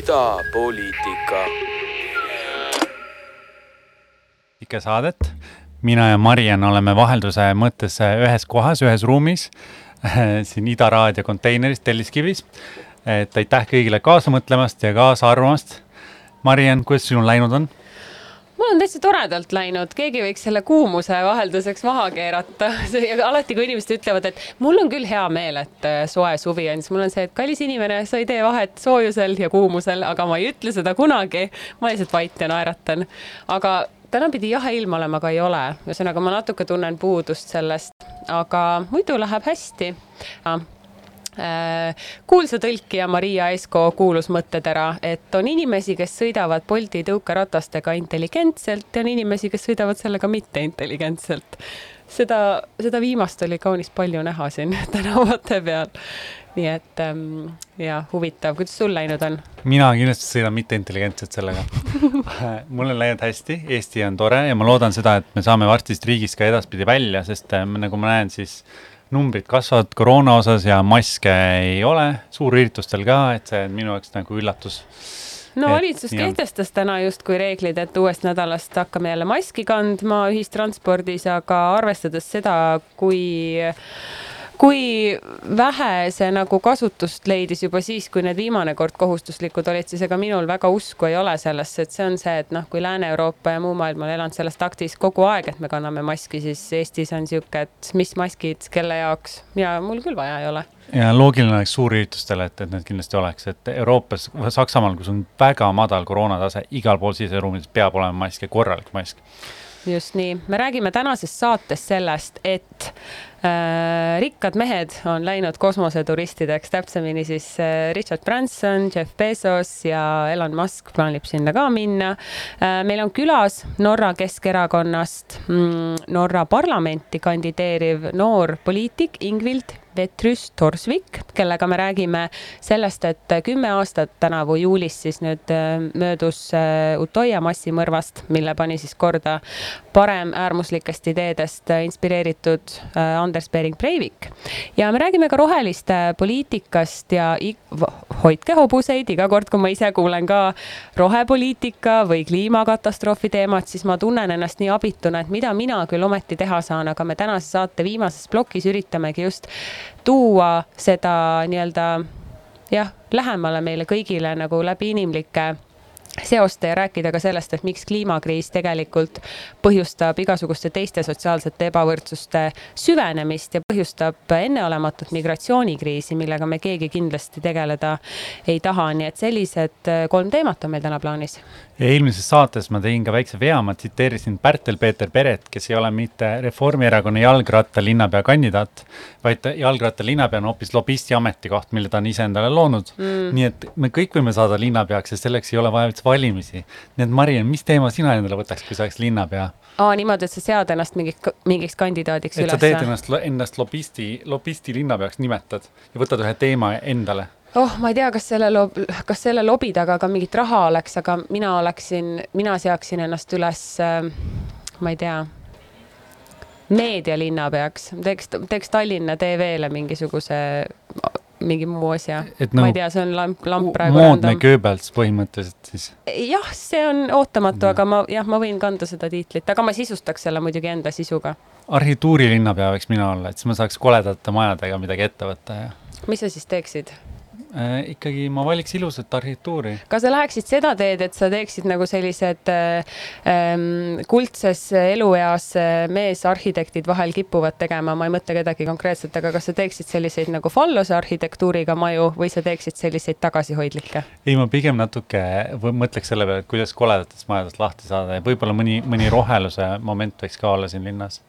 idapoliitika. ikka saadet. mina ja Mariann oleme vahelduse mõttes ühes kohas, ühes ruumis siin Ida Raadio konteineris Telliskivis. et aitäh kõigile kaasa mõtlemast ja kaasa arvamast. Mariann, kuidas sinul läinud on? Mul on täitsa toredalt läinud, keegi võiks selle kuumuse vahelduseks maha keerata. alati, kui inimesed ütlevad, et mul on küll hea meel, et äh, soe suvi on, siis mul on see, et kallis inimene, sa ei tee vahet soojusel ja kuumusel, aga ma ei ütle seda kunagi. ma lihtsalt vait ja naeratan. aga täna pidi jahe ilm olema, aga ei ole. ühesõnaga, ma natuke tunnen puudust sellest, aga muidu läheb hästi Äh, kuulsa tõlkija Maria Esko kuulus mõttetera, et on inimesi, kes sõidavad Bolti tõukeratastega intelligentselt ja on inimesi, kes sõidavad sellega mitte intelligentselt. seda, seda viimast oli kaunis palju näha siin tänavate peal. nii et ähm, ja huvitav, kuidas sul läinud on? mina kindlasti sõidan mitte intelligentselt sellega mul on läinud hästi, Eesti on tore ja ma loodan seda, et me saame varsti siit riigist ka edaspidi välja, sest äh, nagu ma näen, siis numbrid kasvavad koroona osas ja maske ei ole suurüritustel ka, et see on minu jaoks nagu üllatus. no valitsus kehtestas täna justkui reeglid, et uuest nädalast hakkame jälle maski kandma ühistranspordis, aga arvestades seda, kui kui vähe see nagu kasutust leidis juba siis, kui need viimane kord kohustuslikud olid, siis ega minul väga usku ei ole sellesse, et see on see, et noh, kui Lääne-Euroopa ja muu maailm on elanud selles taktis kogu aeg, et me kanname maski, siis Eestis on sihuke, et mis maskid, kelle jaoks. Ja mul küll vaja ei ole. Ja loogiline oleks suurüritustele, et, et need kindlasti oleks, et Euroopas, Saksamaal, kus on väga madal koroonatase, igal pool siseruumides peab olema mask ja korralik mask. just nii, me räägime tänases saates sellest, et rikkad mehed on läinud kosmoseturistideks, täpsemini siis äh, Richard Branson, Jeff Bezos ja Elon Musk plaanib sinna ka minna. Äh, meil on külas Norra Keskerakonnast mm, Norra parlamenti kandideeriv noor poliitik Ingvild Petrus Torsvik, kellega me räägime sellest, et kümme aastat tänavu juulis siis nüüd äh, möödus äh, Utoya massimõrvast, mille pani siis korda paremäärmuslikest ideedest inspireeritud äh, Anders Behring Breivik. ja me räägime ka roheliste poliitikast ja hoidke hobuseid, iga kord, kui ma ise kuulen ka rohepoliitika või kliimakatastroofi teemat, siis ma tunnen ennast nii abituna, et mida mina küll ometi teha saan, aga me tänase saate viimases plokis üritamegi just tuua seda nii-öelda jah, lähemale meile kõigile nagu läbi inimlike seoste ja rääkida ka sellest, et miks kliimakriis tegelikult põhjustab igasuguste teiste sotsiaalsete ebavõrdsuste süvenemist ja põhjustab enneolematut migratsioonikriisi, millega me keegi kindlasti tegeleda ei taha, nii et sellised kolm teemat on meil täna plaanis eelmises saates ma tegin ka väikse vea, ma tsiteerisin Pärtel-Peeter Peret, kes ei ole mitte Reformierakonna jalgrattalinnapea kandidaat, vaid jalgrattalinnapea on hoopis lobisti ametikoht, mille ta on ise endale loonud mm.. nii et me kõik võime saada linnapeaks ja selleks ei ole vaja üldse valimisi. nii et Mariann, mis teema sina endale võtaks, kui sa oleks linnapea? aa, niimoodi, et sa sead ennast mingiks, mingiks kandidaadiks üles? et sa teed ennast, ennast lobisti, lobisti linnapeaks nimetad ja võtad ühe teema endale oh, ma ei tea, kas selle lob-, kas selle lobi taga ka mingit raha oleks, aga mina oleksin, mina seaksin ennast üles äh,, ma ei tea, meedialinnapeaks, teeks, teeks Tallinna TV-le mingisuguse mingi muu asja. No, ma ei tea, see on lamp, lamp praegu. moodne Goebbels põhimõtteliselt siis. jah, see on ootamatu no., aga ma jah, ma võin kanda seda tiitlit, aga ma sisustaks selle muidugi enda sisuga. arhitektuurilinnapea võiks mina olla, et siis ma saaks koledate majadega midagi ette võtta ja. mis sa siis teeksid? Äh,? ikkagi ma valiks ilusat arhitektuuri. kas sa läheksid seda teed, et sa teeksid nagu sellised äh, ähm, kuldses elueas meesarhitektid vahel kipuvad tegema, ma ei mõtle kedagi konkreetselt, aga kas sa teeksid selliseid nagu fallose arhitektuuriga maju või sa teeksid selliseid tagasihoidlikke? ei, ma pigem natuke mõtleks selle peale, et kuidas koledatest majadest lahti saada ja võib-olla mõni, mõni roheluse moment võiks ka olla siin linnas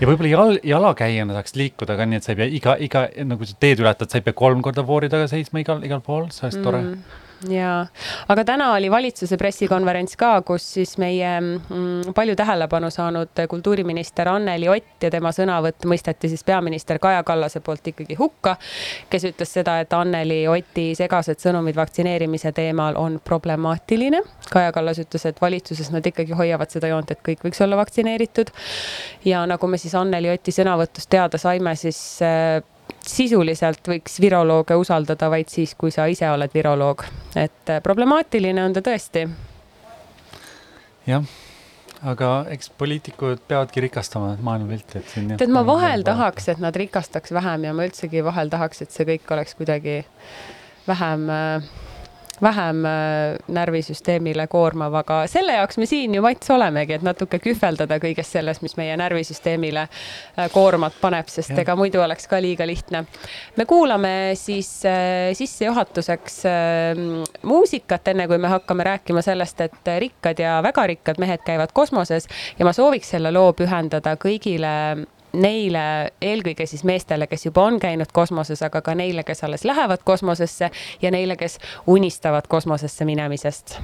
ja võib-olla jal, jalakäijana saaks liikuda ka nii, et sa ei pea iga, iga, nagu sa teed ületad, sa ei pea kolm korda voori taga seisma igal, igal pool, see oleks mm. tore ja, aga täna oli valitsuse pressikonverents ka, kus siis meie mm, palju tähelepanu saanud kultuuriminister Anneli Ott ja tema sõnavõtt mõisteti siis peaminister Kaja Kallase poolt ikkagi hukka, kes ütles seda, et Anneli Oti segased sõnumid vaktsineerimise teemal on problemaatiline. Kaja Kallas ütles, et valitsuses nad ikkagi hoiavad seda joont, et kõik võiks olla vaktsineeritud. ja nagu me siis Anneli Oti sõnavõtust teada saime, siis äh, sisuliselt võiks virolooge usaldada vaid siis, kui sa ise oled viroloog, et äh, problemaatiline on ta tõesti. jah, aga eks poliitikud peavadki rikastama maailmapilti, et siin. tead, ma vahel tahaks, et nad rikastaks vähem ja ma üldsegi vahel tahaks, et see kõik oleks kuidagi vähem äh, vähem äh, närvisüsteemile koormav, aga selle jaoks me siin ju Mats olemegi, et natuke kühveldada kõigest sellest, mis meie närvisüsteemile äh, koormat paneb, sest ja. ega muidu oleks ka liiga lihtne. me kuulame siis äh, sissejuhatuseks muusikat, enne kui me hakkame rääkima sellest, et rikkad ja väga rikkad mehed käivad kosmoses ja ma sooviks selle loo pühendada kõigile neile, eelkõige siis meestele, kes juba on käinud kosmoses, aga ka neile, kes alles lähevad kosmosesse ja neile, kes unistavad kosmosesse minemisest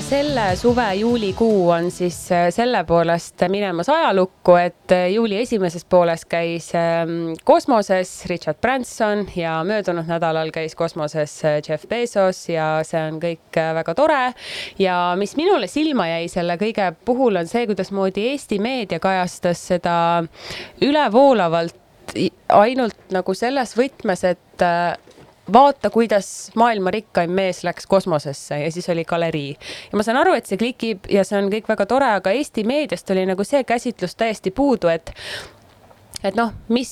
selle suve juulikuu on siis äh, selle poolest minemas ajalukku, et äh, juuli esimeses pooles käis ähm, kosmoses Richard Branson ja möödunud nädalal käis kosmoses äh, Jeff Bezos ja see on kõik väga tore. ja mis minule silma jäi selle kõige puhul on see, kuidasmoodi Eesti meedia kajastas seda ülevoolavalt ainult nagu selles võtmes, et vaata, kuidas maailma rikkaim mees läks kosmosesse ja siis oli galerii. ja ma saan aru, et see klikib ja see on kõik väga tore, aga Eesti meediast oli nagu see käsitlus täiesti puudu, et et noh, mis,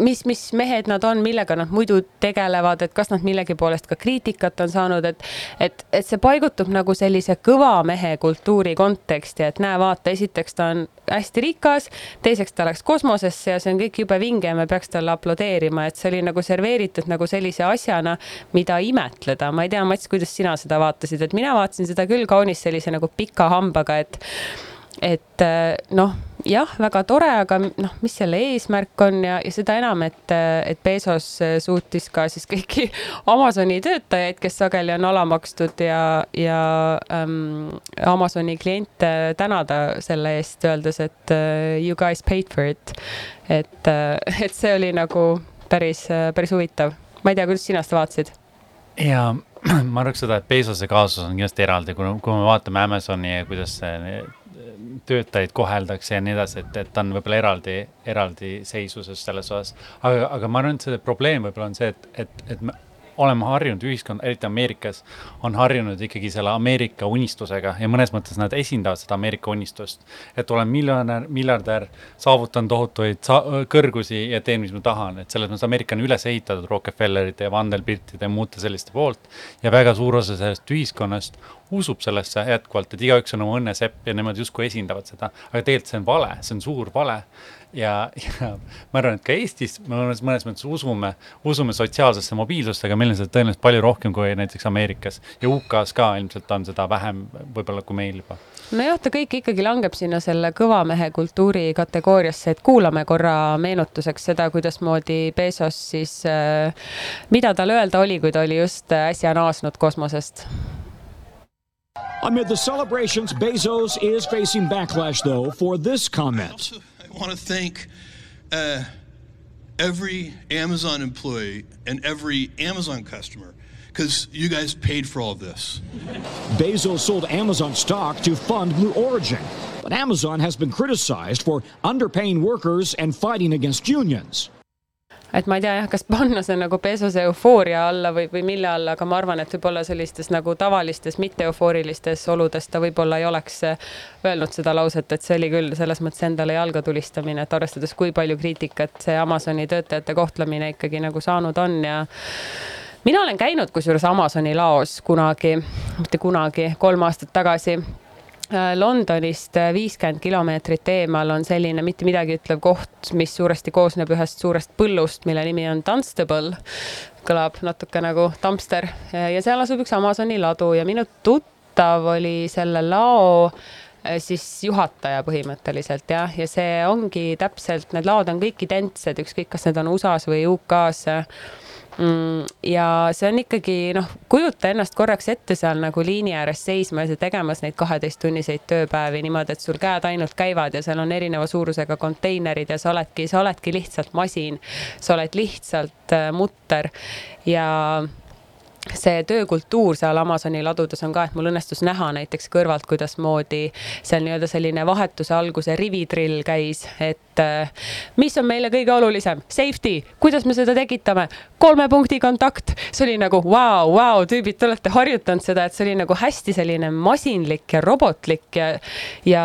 mis, mis mehed nad on, millega nad muidu tegelevad, et kas nad millegi poolest ka kriitikat on saanud, et et, et see paigutub nagu sellise kõva mehe kultuuri konteksti, et näe, vaata, esiteks ta on hästi rikas, teiseks ta läks kosmosesse ja see on kõik jube vinge ja me peaks talle aplodeerima, et see oli nagu serveeritud nagu sellise asjana, mida imetleda. ma ei tea, Mats, kuidas sina seda vaatasid, et mina vaatasin seda küll kaunis sellise nagu pika hambaga, et et noh jah, väga tore, aga noh, mis selle eesmärk on ja, ja seda enam, et, et Bezos suutis ka siis kõiki Amazoni töötajaid, kes sageli on alamakstud ja, ja ähm, Amazoni kliente tänada selle eest, öeldes, et uh, you guys paid for it. et uh,, et see oli nagu päris, päris huvitav. ma ei tea, kuidas sina seda vaatasid? ja ma arvaks seda, et Bezose kaasus on kindlasti eraldi, kui, kui me vaatame Amazoni ja kuidas see töötajaid koheldakse ja nii edasi, et, et ta on võib-olla eraldi, eraldiseisuses selles osas. aga, aga ma arvan, et see probleem võib-olla on see, et, et, et me oleme harjunud, ühiskond, eriti Ameerikas, on harjunud ikkagi selle Ameerika unistusega ja mõnes mõttes nad esindavad seda Ameerika unistust. et olen miljonär, miljardär, saavutan tohutuid sa kõrgusi ja teen, mis ma tahan, et selles mõttes Ameerika on üles ehitatud Rockefellerite ja Vandelbirtide ja muude selliste poolt. ja väga suur osa sellest ühiskonnast usub sellesse jätkuvalt, et igaüks on oma õnnesepp ja nemad justkui esindavad seda, aga tegelikult see on vale, see on suur vale ja, ja ma arvan, et ka Eestis me mõnes, mõnes mõttes usume, usume sotsiaalsesse mobiilsusse, aga meil on seda tõenäoliselt palju rohkem kui näiteks Ameerikas ja UK-s ka ilmselt on seda vähem võib-olla kui meil juba. nojah, ta kõik ikkagi langeb sinna selle kõva mehe kultuuri kategooriasse, et kuulame korra meenutuseks seda, kuidasmoodi Bezos siis äh,, mida tal öelda oli, kui ta oli just äsja naasnud kosmosest Amid the celebrations, Bezos is facing backlash, though, for this comment. Want to thank uh, every Amazon employee and every Amazon customer because you guys paid for all this. Bezos sold Amazon stock to fund Blue Origin, but Amazon has been criticized for underpaying workers and fighting against unions. Et ma ei tea jah, kas panna see nagu Bezose eufooria alla või, või mille alla, aga ma arvan, et võib-olla sellistes nagu tavalistes mitte eufoorilistes oludes ta võib-olla ei oleks äh, öelnud seda lauset, et see oli küll selles mõttes endale jalga tulistamine, et arvestades, kui palju kriitikat see Amazoni töötajate kohtlemine ikkagi nagu saanud on ja mina olen käinud kusjuures Amazoni laos kunagi, mitte kunagi, kolm aastat tagasi Londonist äh, viiskümmend kilomeetrit eemal on selline mitte midagi ütlev koht, mis suuresti koosneb ühest suurest põllust, mille nimi on Dunstable. kõlab natuke nagu Dumpster. Ja seal asub üks Amazoni ladu ja minu tuttav oli selle lao äh, siis juhataja põhimõtteliselt jah, ja see ongi täpselt, need laod on kõik identsed, ükskõik, kas need on USA-s või UK-s ja see on ikkagi noh, kujuta ennast korraks ette seal nagu liini ääres seisma ja tegemas neid kaheteisttunniseid tööpäevi niimoodi, et sul käed ainult käivad ja seal on erineva suurusega konteinerid ja sa oledki, sa oledki lihtsalt masin. sa oled lihtsalt äh, mutter ja see töökultuur seal Amazoni ladudes on ka, et mul õnnestus näha näiteks kõrvalt, kuidasmoodi seal nii-öelda selline vahetuse alguse rividrill käis, et äh, mis on meile kõige olulisem, safety, kuidas me seda tekitame, kolme punkti kontakt, see oli nagu vau wow,, vau wow,, tüübid, te olete harjutanud seda, et see oli nagu hästi selline masinlik ja robotlik ja ja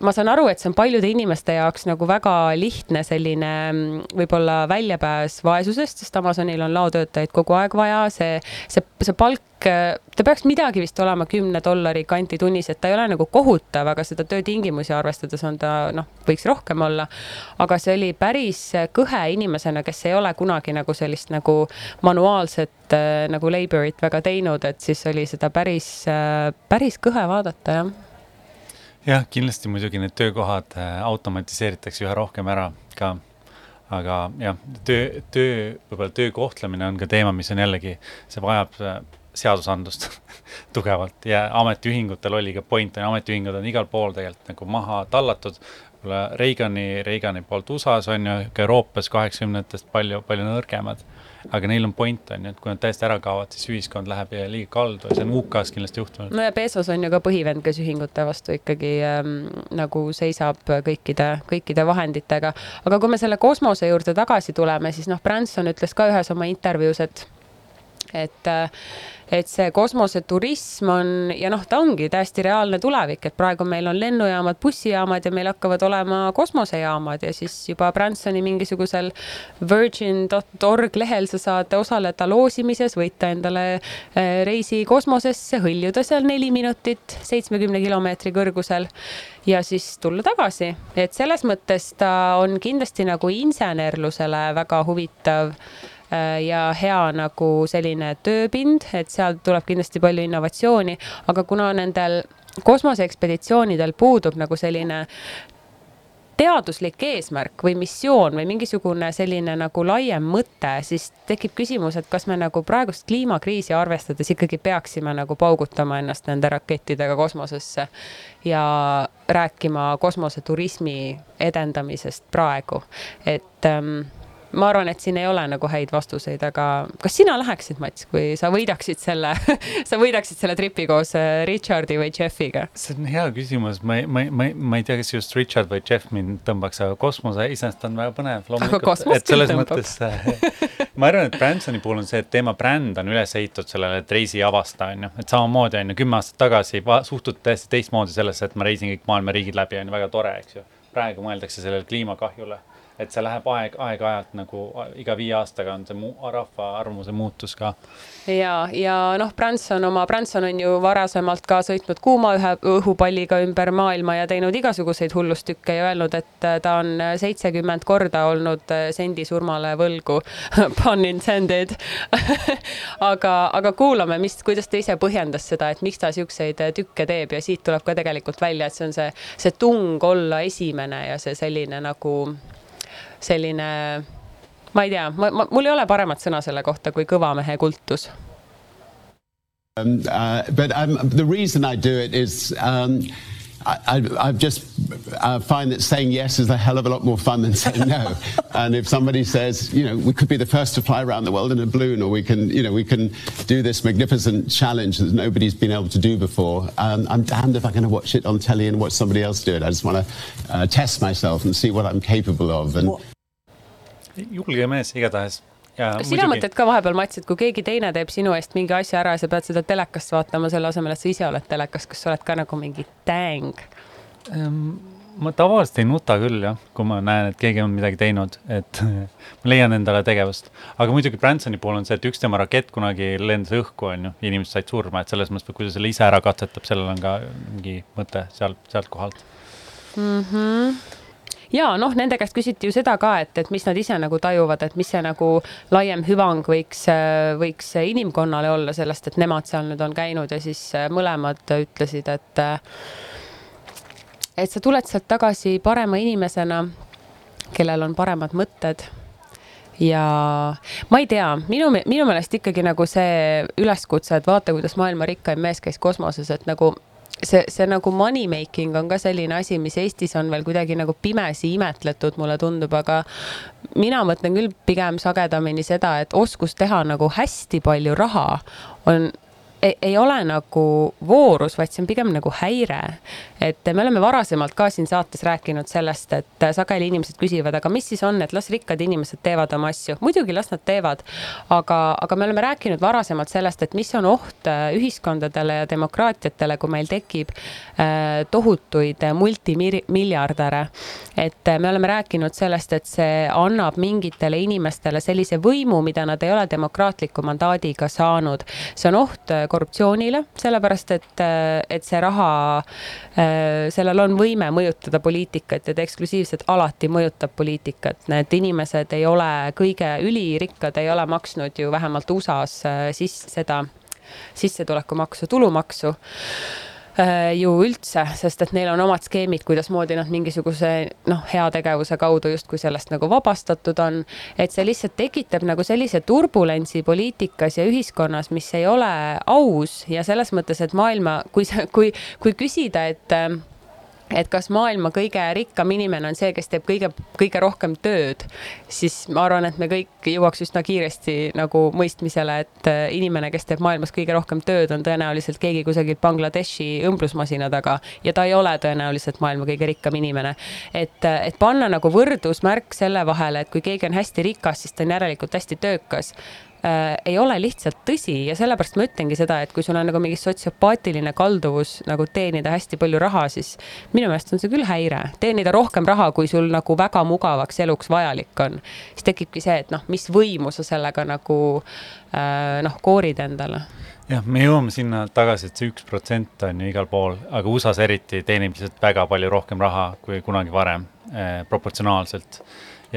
ma saan aru, et see on paljude inimeste jaoks nagu väga lihtne selline mm, võib-olla väljapääs vaesusest, sest Amazonil on laotöötajaid kogu aeg vaja, see, see, see palk, ta peaks midagi vist olema kümne dollari kanti tunnis, et ta ei ole nagu kohutav, aga seda töötingimusi arvestades on ta noh, võiks rohkem olla. aga see oli päris kõhe inimesena, kes ei ole kunagi nagu sellist nagu manuaalset äh, nagu labor'it väga teinud, et siis oli seda päris, äh, päris kõhe vaadata, jah jah, kindlasti muidugi need töökohad äh, automatiseeritakse üha rohkem ära ka aga jah, töö, töö, võib-olla töö kohtlemine on ka teema, mis on jällegi, see vajab äh, seadusandlust tugevalt ja ametiühingutel oli ka point, ametiühingud on igal pool tegelikult nagu maha tallatud. Reagani, Reagani poolt USA-s on ju, ka Euroopas kaheksakümnendatest palju, palju nõrgemad aga neil on point, on ju, et kui nad täiesti ära kaovad, siis ühiskond läheb liiga kaldu ja see on UK-s kindlasti juhtunud. no ja Bezos on ju ka põhivend, kes ühingute vastu ikkagi ähm, nagu seisab kõikide, kõikide vahenditega. aga kui me selle kosmose juurde tagasi tuleme, siis noh, Branson ütles ka ühes oma intervjuus, et et, et see kosmoseturism on ja noh, ta ongi täiesti reaalne tulevik, et praegu meil on lennujaamad, bussijaamad ja meil hakkavad olema kosmosejaamad ja siis juba Bransoni mingisugusel virgin.org lehel sa saad osaleda loosimises, võita endale eh, reisi kosmosesse, hõljuda seal neli minutit seitsmekümne kilomeetri kõrgusel ja siis tulla tagasi, et selles mõttes ta on kindlasti nagu insenerlusele väga huvitav Äh, ja hea nagu selline tööpind, et seal tuleb kindlasti palju innovatsiooni, aga kuna nendel kosmoseekspeditsioonidel puudub nagu selline teaduslik eesmärk või missioon või mingisugune selline nagu laiem mõte, siis tekib küsimus, et kas me nagu praegust kliimakriisi arvestades ikkagi peaksime nagu paugutama ennast nende rakettidega kosmosesse ja rääkima kosmoseturismi edendamisest praegu, et ähm, ma arvan, et siin ei ole nagu häid vastuseid, aga kas sina läheksid, Mats, kui sa võidaksid selle sa võidaksid selle tripi koos äh, Richardi või Jeffiga? see on hea küsimus, ma ei, ma ei, ma ei, ma ei tea, kas just Richard või Jeff mind tõmbaks, aga kosmose iseenesest on väga põnev. aga kosmos küll tõmbab. Mõttes, äh, ma arvan, et Bransoni puhul on see, et tema bränd on üles ehitatud sellele, et reisi avasta, on ju, et samamoodi on ju kümme aastat tagasi suhtuti täiesti teistmoodi sellesse, et ma reisin kõik maailma riigid läbi, on ju, väga tore, eks ju. praegu mõeldakse sellele kliimakahjule et see läheb aeg, aeg-ajalt nagu iga viie aastaga on see mu, rahva arvamuse muutus ka. ja, ja noh, Branson oma, Branson on ju varasemalt ka sõitnud kuuma ühe õhupalliga ümber maailma ja teinud igasuguseid hullustükke ja öelnud, et ta on seitsekümmend korda olnud sendisurmale võlgu Pun intended aga, aga kuulame, mis, kuidas ta ise põhjendas seda, et miks ta siukseid tükke teeb ja siit tuleb ka tegelikult välja, et see on see, see tung olla esimene ja see selline nagu selline, ma ei tea, ma, ma, mul ei ole paremat sõna selle kohta kui kõva mehe kultus. Um, uh, but um, the reason I do it is um, I, I, just uh, find that saying yes is a hell of a lot more fun than saying no. and if somebody says, you know, we could be the first to fly around the world in a balloon, or we can, you know, we can do this magnificent challenge that nobody's been able to do before, um, I'm damned if I'm going to watch it on telly and watch somebody else do it. I just want to uh, test myself and see what I'm capable of. And julge mees igatahes sina mõtled ka vahepeal, Mats, et kui keegi teine teeb sinu eest mingi asja ära ja sa pead seda telekast vaatama selle asemel, et sa ise oled telekas, kas sa oled ka nagu mingi dang um,? ma tavaliselt ei nuta küll jah, kui ma näen, et keegi on midagi teinud, et ma leian endale tegevust. aga muidugi Bransoni puhul on see, et üks tema rakett kunagi lendas õhku, on ju, inimesed said surma, et selles mõttes, kui ta selle ise ära katsetab, sellel on ka mingi mõte seal, sealt kohalt mm. -hmm ja noh, nende käest küsiti ju seda ka, et, et mis nad ise nagu tajuvad, et mis see nagu laiem hüvang võiks, võiks inimkonnale olla sellest, et nemad seal nüüd on käinud ja siis mõlemad ütlesid, et et sa tuled sealt tagasi parema inimesena, kellel on paremad mõtted. Ja ma ei tea, minu, minu meelest ikkagi nagu see üleskutse, et vaata, kuidas maailma rikkaim mees käis kosmoses, et nagu see, see nagu money making on ka selline asi, mis Eestis on veel kuidagi nagu pimesi imetletud, mulle tundub, aga mina mõtlen küll pigem sagedamini seda, et oskus teha nagu hästi palju raha on ei, ei ole nagu voorus, vaid see on pigem nagu häire. et me oleme varasemalt ka siin saates rääkinud sellest, et sageli inimesed küsivad, aga mis siis on, et las rikkad inimesed teevad oma asju. muidugi, las nad teevad. aga, aga me oleme rääkinud varasemalt sellest, et mis on oht äh, ühiskondadele ja demokraatiatele, kui meil tekib äh, tohutuid multimiljardäre. et me oleme rääkinud sellest, et see annab mingitele inimestele sellise võimu, mida nad ei ole demokraatliku mandaadiga saanud. see on oht äh, korruptsioonile, sellepärast et, et see raha, sellel on võime mõjutada poliitikat ja ta eksklusiivselt alati mõjutab poliitikat. Need inimesed ei ole kõige ülirikkad, ei ole maksnud ju vähemalt USA-s siis seda sissetulekumaksu, tulumaksu Äh, ju üldse, sest et neil on omad skeemid, kuidasmoodi nad mingisuguse noh, heategevuse kaudu justkui sellest nagu vabastatud on. et see lihtsalt tekitab nagu sellise turbulentsi poliitikas ja ühiskonnas, mis ei ole aus ja selles mõttes, et maailma, kui sa, kui, kui küsida, et et kas maailma kõige rikkam inimene on see, kes teeb kõige, kõige rohkem tööd, siis ma arvan, et me kõik jõuaks üsna kiiresti nagu mõistmisele, et äh, inimene, kes teeb maailmas kõige rohkem tööd, on tõenäoliselt keegi kusagilt Bangladeshi õmblusmasina taga ja ta ei ole tõenäoliselt maailma kõige rikkam inimene. et, äh, et panna nagu võrdusmärk selle vahele, et kui keegi on hästi rikas, siis ta on järelikult hästi töökas äh, ei ole lihtsalt tõsi ja sellepärast ma ütlengi seda, et kui sul on nagu mingi sotsiopaatiline kalduvus nagu teenida hästi palju raha, siis minu meelest on see küll häire. teenida rohkem raha, kui sul nagu väga mugavaks eluks vajalik on. siis tekibki see, et noh, mis võimu sa sellega nagu äh, noh, koorid endale jah, me jõuame sinna tagasi, et see üks protsent on ju igal pool, aga USA-s eriti teenib lihtsalt väga palju rohkem raha kui kunagi varem eh, proportsionaalselt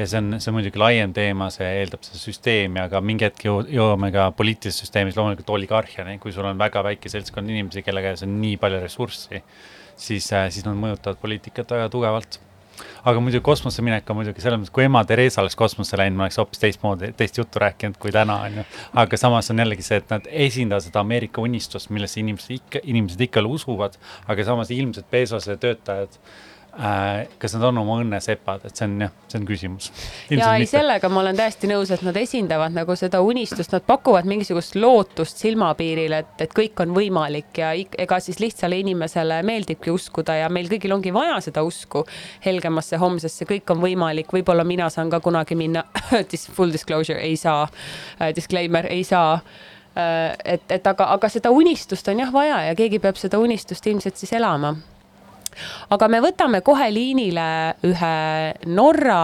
ja see on, see on muidugi laiem teema, see eeldab seda süsteemi, aga mingi hetk jõuame ka poliitilises süsteemis loomulikult oligarhiani, kui sul on väga väike seltskond inimesi, kelle käes on nii palju ressurssi, siis, äh, siis nad mõjutavad poliitikat väga tugevalt aga muidugi kosmosesse minek on muidugi selles mõttes, kui ema Theresa oleks kosmosesse läinud, ma oleks hoopis teistmoodi, teist juttu rääkinud kui täna, on ju. aga samas on jällegi see, et nad esindavad seda Ameerika unistust, millesse inimesed ikka, inimesed ikka usuvad, aga samas ilmselt Bezose töötajad Äh, kas nad on oma õnne sepad, et see on jah, see on küsimus. ja ei, sellega ma olen täiesti nõus, et nad esindavad nagu seda unistust, nad pakuvad mingisugust lootust silmapiiril, et, et kõik on võimalik ja ega siis lihtsale inimesele meeldibki uskuda ja meil kõigil ongi vaja seda usku helgemasse homsesse, kõik on võimalik, võib-olla mina saan ka kunagi minna full disclosure ei saa, äh, disclaimer ei saa. Äh, et, et aga, aga seda unistust on jah vaja ja keegi peab seda unistust ilmselt siis elama aga me võtame kohe liinile ühe Norra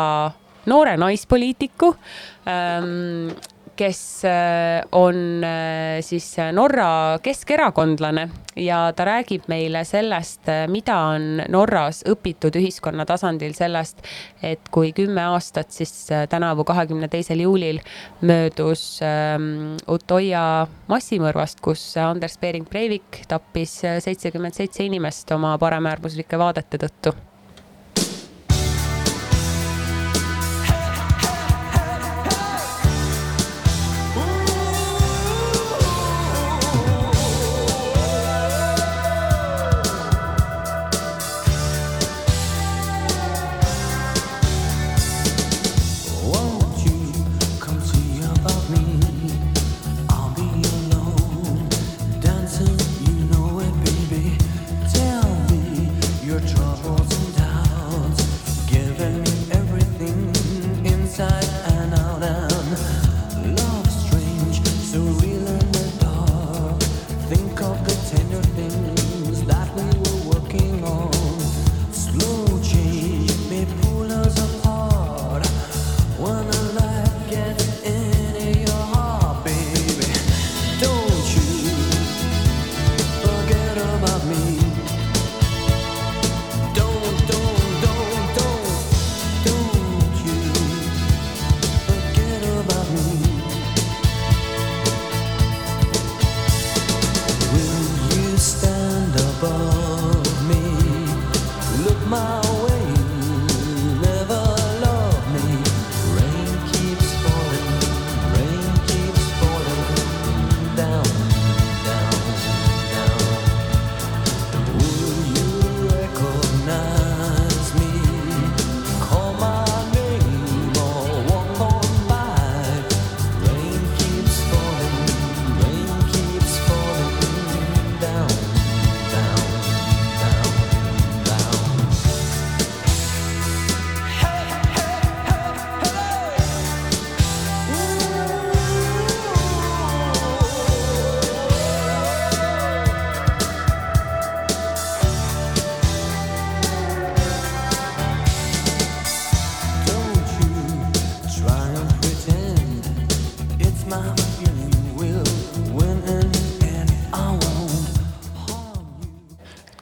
noore naispoliitiku. Ähm, kes äh, on äh, siis Norra keskerakondlane ja ta räägib meile sellest, äh, mida on Norras õpitud ühiskonna tasandil sellest, et kui kümme aastat siis tänavu, kahekümne teisel juulil möödus ähm, Utoya massimõrvast, kus Anders Behring Breivik tappis seitsekümmend seitse inimest oma paremäärmuslike vaadete tõttu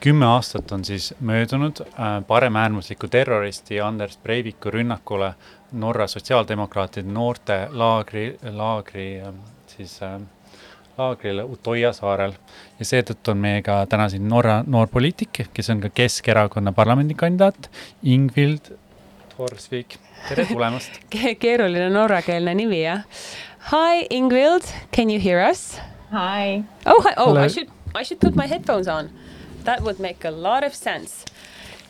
kümme aastat on siis möödunud äh, paremäärmusliku terroristi Anders Breiviku rünnakule Norra sotsiaaldemokraatide noorte laagri, laagri ähm, siis äh, laagrile Utoya saarel ja seetõttu on meiega täna siin Norra noor poliitik, kes on ka Keskerakonna parlamendikandidaat, Ingvild Torsvik, tere tulemast keeruline norrakeelne nimi jah. Hi Ingvild, can you hear us? Hi. Oh, oh, Hello. I should I should put my headphones on. That would make a lot of sense.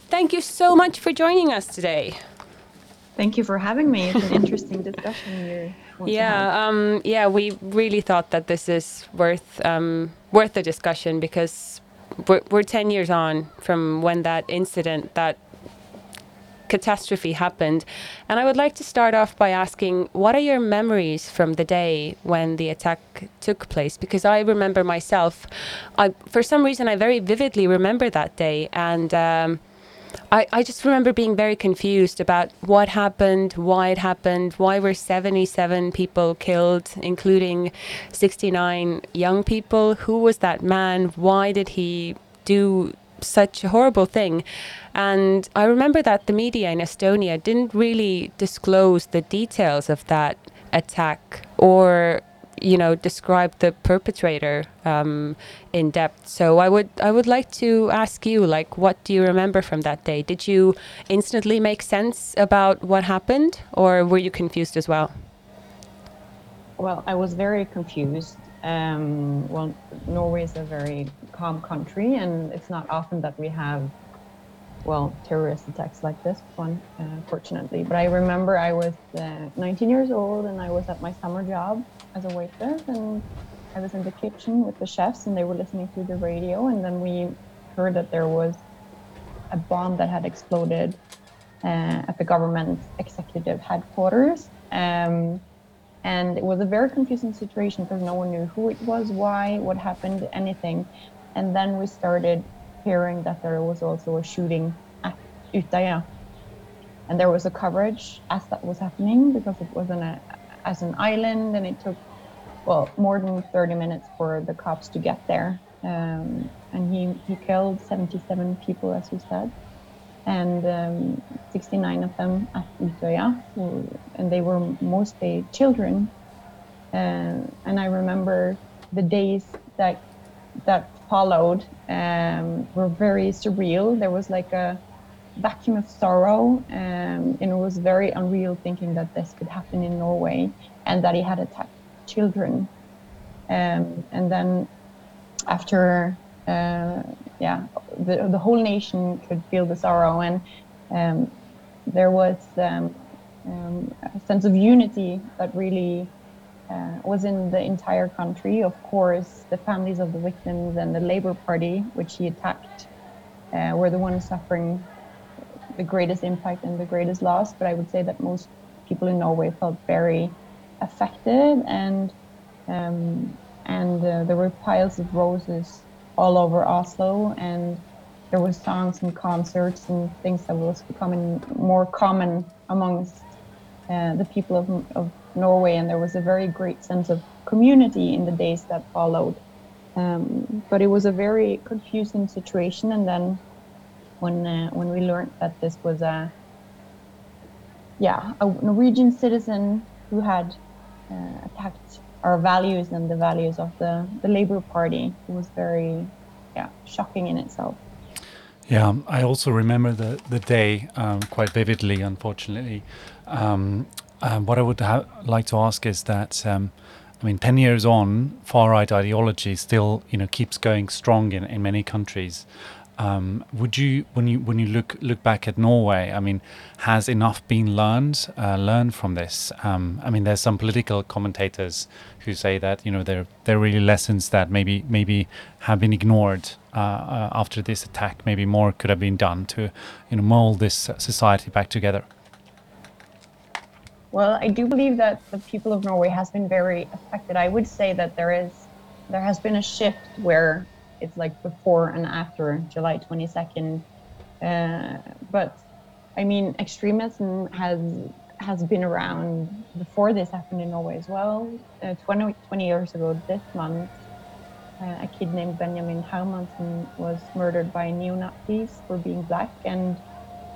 Thank you so much for joining us today. Thank you for having me. It's an interesting discussion yeah, um, yeah, we really thought that this is worth um, worth the discussion because we're, we're 10 years on from when that incident, that catastrophe happened. And I would like to start off by asking what are your memories from the day when the attack took place? Because I remember myself, I, for some reason, I very vividly remember that day. And um, I, I just remember being very confused about what happened, why it happened, why were 77 people killed, including 69 young people. Who was that man? Why did he do such a horrible thing. And I remember that the media in Estonia didn't really disclose the details of that attack or you know describe the perpetrator um, in depth. So i would i would like to ask you like what do you remember from that day? Did you instantly make sense about what happened or were you confused as well? Well i was very confused um, well norway is a very calm country, and it's not often that we have, well, terrorist attacks like this one, uh, fortunately. But I remember I was uh, 19 years old, and I was at my summer job as a waitress, and I was in the kitchen with the chefs, and they were listening to the radio, and then we heard that there was a bomb that had exploded uh, at the government executive headquarters. Um, and it was a very confusing situation because no one knew who it was, why, what happened, anything. And then we started hearing that there was also a shooting at Utøya. and there was a coverage as that was happening because it was an as an island, and it took well more than 30 minutes for the cops to get there. Um, and he he killed 77 people, as you said, and um, 69 of them at Utøya, and they were mostly children. Uh, and I remember the days that that followed um, were very surreal. There was like a vacuum of sorrow, um, and it was very unreal thinking that this could happen in Norway and that he had attacked children. Um, and then after, uh, yeah, the, the whole nation could feel the sorrow, and um, there was um, um, a sense of unity that really uh, was in the entire country. Of course, the families of the victims and the Labour Party, which he attacked, uh, were the ones suffering the greatest impact and the greatest loss. But I would say that most people in Norway felt very affected, and um, and uh, there were piles of roses all over Oslo, and there were songs and concerts and things that was becoming more common amongst uh, the people of, of Norway, and there was a very great sense of community in the days that followed. Um, but it was a very confusing situation, and then when uh, when we learned that this was a yeah a Norwegian citizen who had uh, attacked our values and the values of the the Labour Party, it was very yeah shocking in itself. Yeah, I also remember the the day um, quite vividly. Unfortunately, um, um, what I would like to ask is that, um, I mean, 10 years on, far right ideology still, you know, keeps going strong in, in many countries. Um, would you, when you when you look look back at Norway, I mean, has enough been learned uh, learned from this? Um, I mean, there's some political commentators who say that you know there there are really lessons that maybe maybe have been ignored uh, uh, after this attack. Maybe more could have been done to you know mold this society back together. Well, I do believe that the people of Norway has been very affected. I would say that there is there has been a shift where it's like before and after July 22nd. Uh, but I mean, extremism has has been around before this happened in Norway as well. Uh, 20, 20 years ago this month, uh, a kid named Benjamin Hermansen was murdered by neo-Nazis for being black, and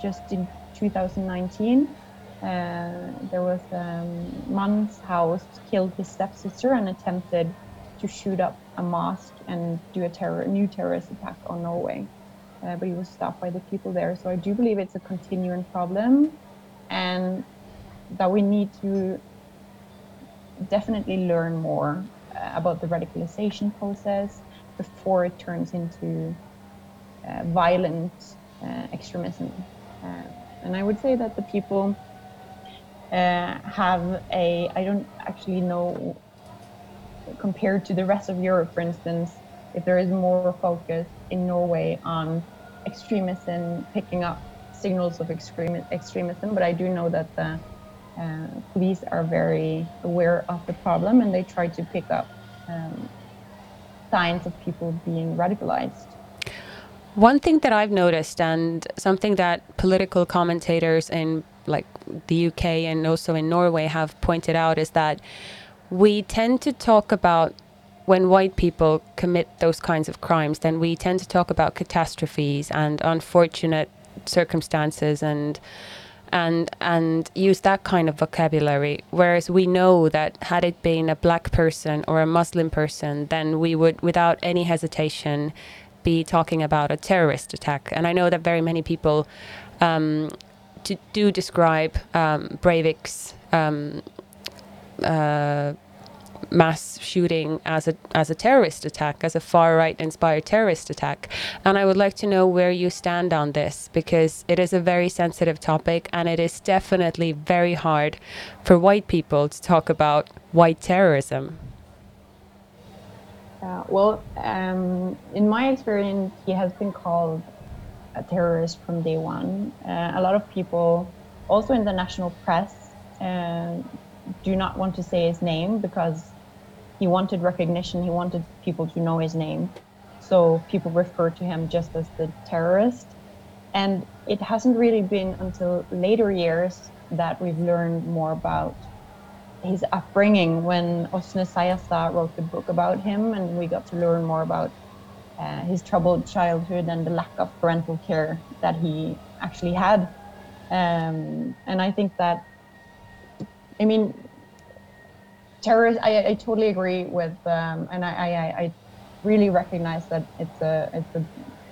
just in 2019 uh, there was um, Mans House killed his stepsister and attempted to shoot up a mosque and do a terror, new terrorist attack on Norway. Uh, but he was stopped by the people there. So I do believe it's a continuing problem and that we need to definitely learn more uh, about the radicalization process before it turns into uh, violent uh, extremism. Uh, and I would say that the people uh, have a, I don't actually know, compared to the rest of Europe, for instance, if there is more focus in Norway on extremism, picking up signals of extremism, but I do know that the uh, police are very aware of the problem and they try to pick up um, signs of people being radicalized. One thing that I've noticed, and something that political commentators in like the UK and also in Norway have pointed out is that we tend to talk about when white people commit those kinds of crimes, then we tend to talk about catastrophes and unfortunate circumstances and and and use that kind of vocabulary. Whereas we know that had it been a black person or a muslim person then we would without any hesitation be talking about a terrorist attack. And i know that very many people um, do describe um, Breivik's um, uh, mass shooting as a as a terrorist attack, as a far right inspired terrorist attack. And I would like to know where you stand on this because it is a very sensitive topic and it is definitely very hard for white people to talk about white terrorism. Uh, well, um, in my experience, he has been called a terrorist from day one. Uh, a lot of people, also in the national press, uh, do not want to say his name because he wanted recognition. He wanted people to know his name. So people refer to him just as the terrorist. And it hasn't really been until later years that we've learned more about his upbringing when Osne Sayasa wrote the book about him, and we got to learn more about uh, his troubled childhood and the lack of parental care that he actually had. Um, and I think that, I mean, terrorists. I, I totally agree with, um, and I, I, I really recognize that it's a it's a,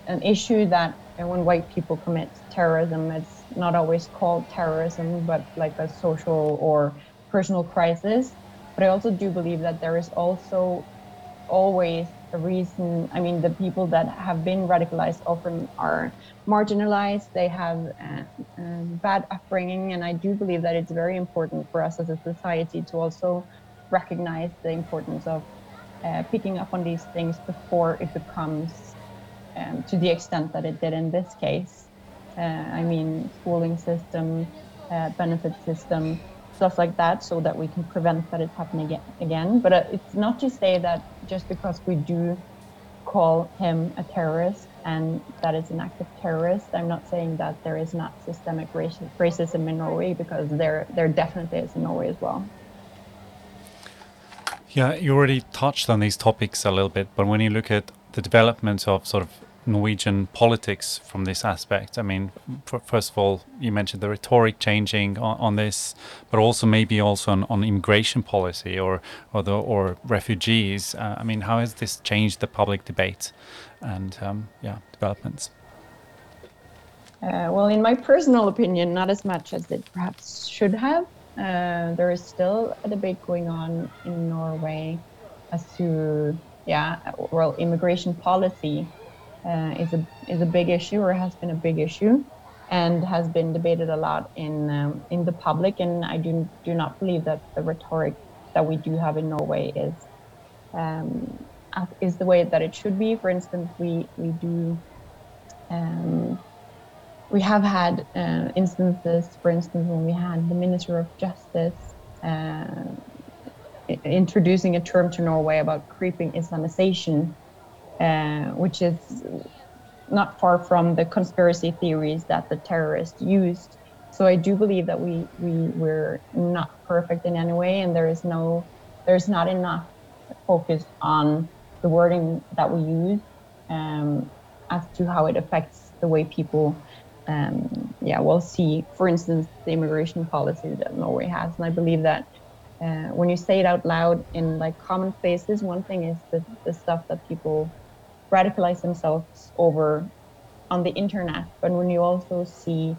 an issue that when white people commit terrorism, it's not always called terrorism, but like a social or personal crisis. But I also do believe that there is also always reason. I mean, the people that have been radicalized often are marginalized, they have uh, uh, bad upbringing, and I do believe that it's very important for us as a society to also recognize the importance of uh, picking up on these things before it becomes um, to the extent that it did in this case. Uh, I mean, schooling system, uh, benefit system, stuff like that, so that we can prevent that it happening again. But uh, it's not to say that just because we do call him a terrorist and that is an act of terrorist, I'm not saying that there is not systemic racism in Norway because there there definitely is in Norway as well. Yeah, you already touched on these topics a little bit, but when you look at the development of sort of Norwegian politics from this aspect, I mean, first of all, you mentioned the rhetoric changing on, on this, but also maybe also on, on immigration policy or or, the, or refugees. Uh, I mean, how has this changed the public debate and um, yeah, developments? Uh, well, in my personal opinion, not as much as it perhaps should have. Uh, there is still a debate going on in Norway as to, yeah, well, immigration policy uh, is a is a big issue or has been a big issue, and has been debated a lot in um, in the public. And I do do not believe that the rhetoric that we do have in Norway is um, is the way that it should be. For instance, we we do. Um, we have had uh, instances, for instance, when we had the Minister of Justice uh, introducing a term to Norway about creeping Islamization, which is not far from the conspiracy theories that the terrorists used. So I do believe that we we we're not perfect in any way, and there is no there's not enough focus on the wording that we use um, as to how it affects the way people um, yeah, we'll see, for instance, the immigration policy that Norway has. And I believe that uh, when you say it out loud in like common places, one thing is the, the stuff that people radicalize themselves over on the internet. But when you also see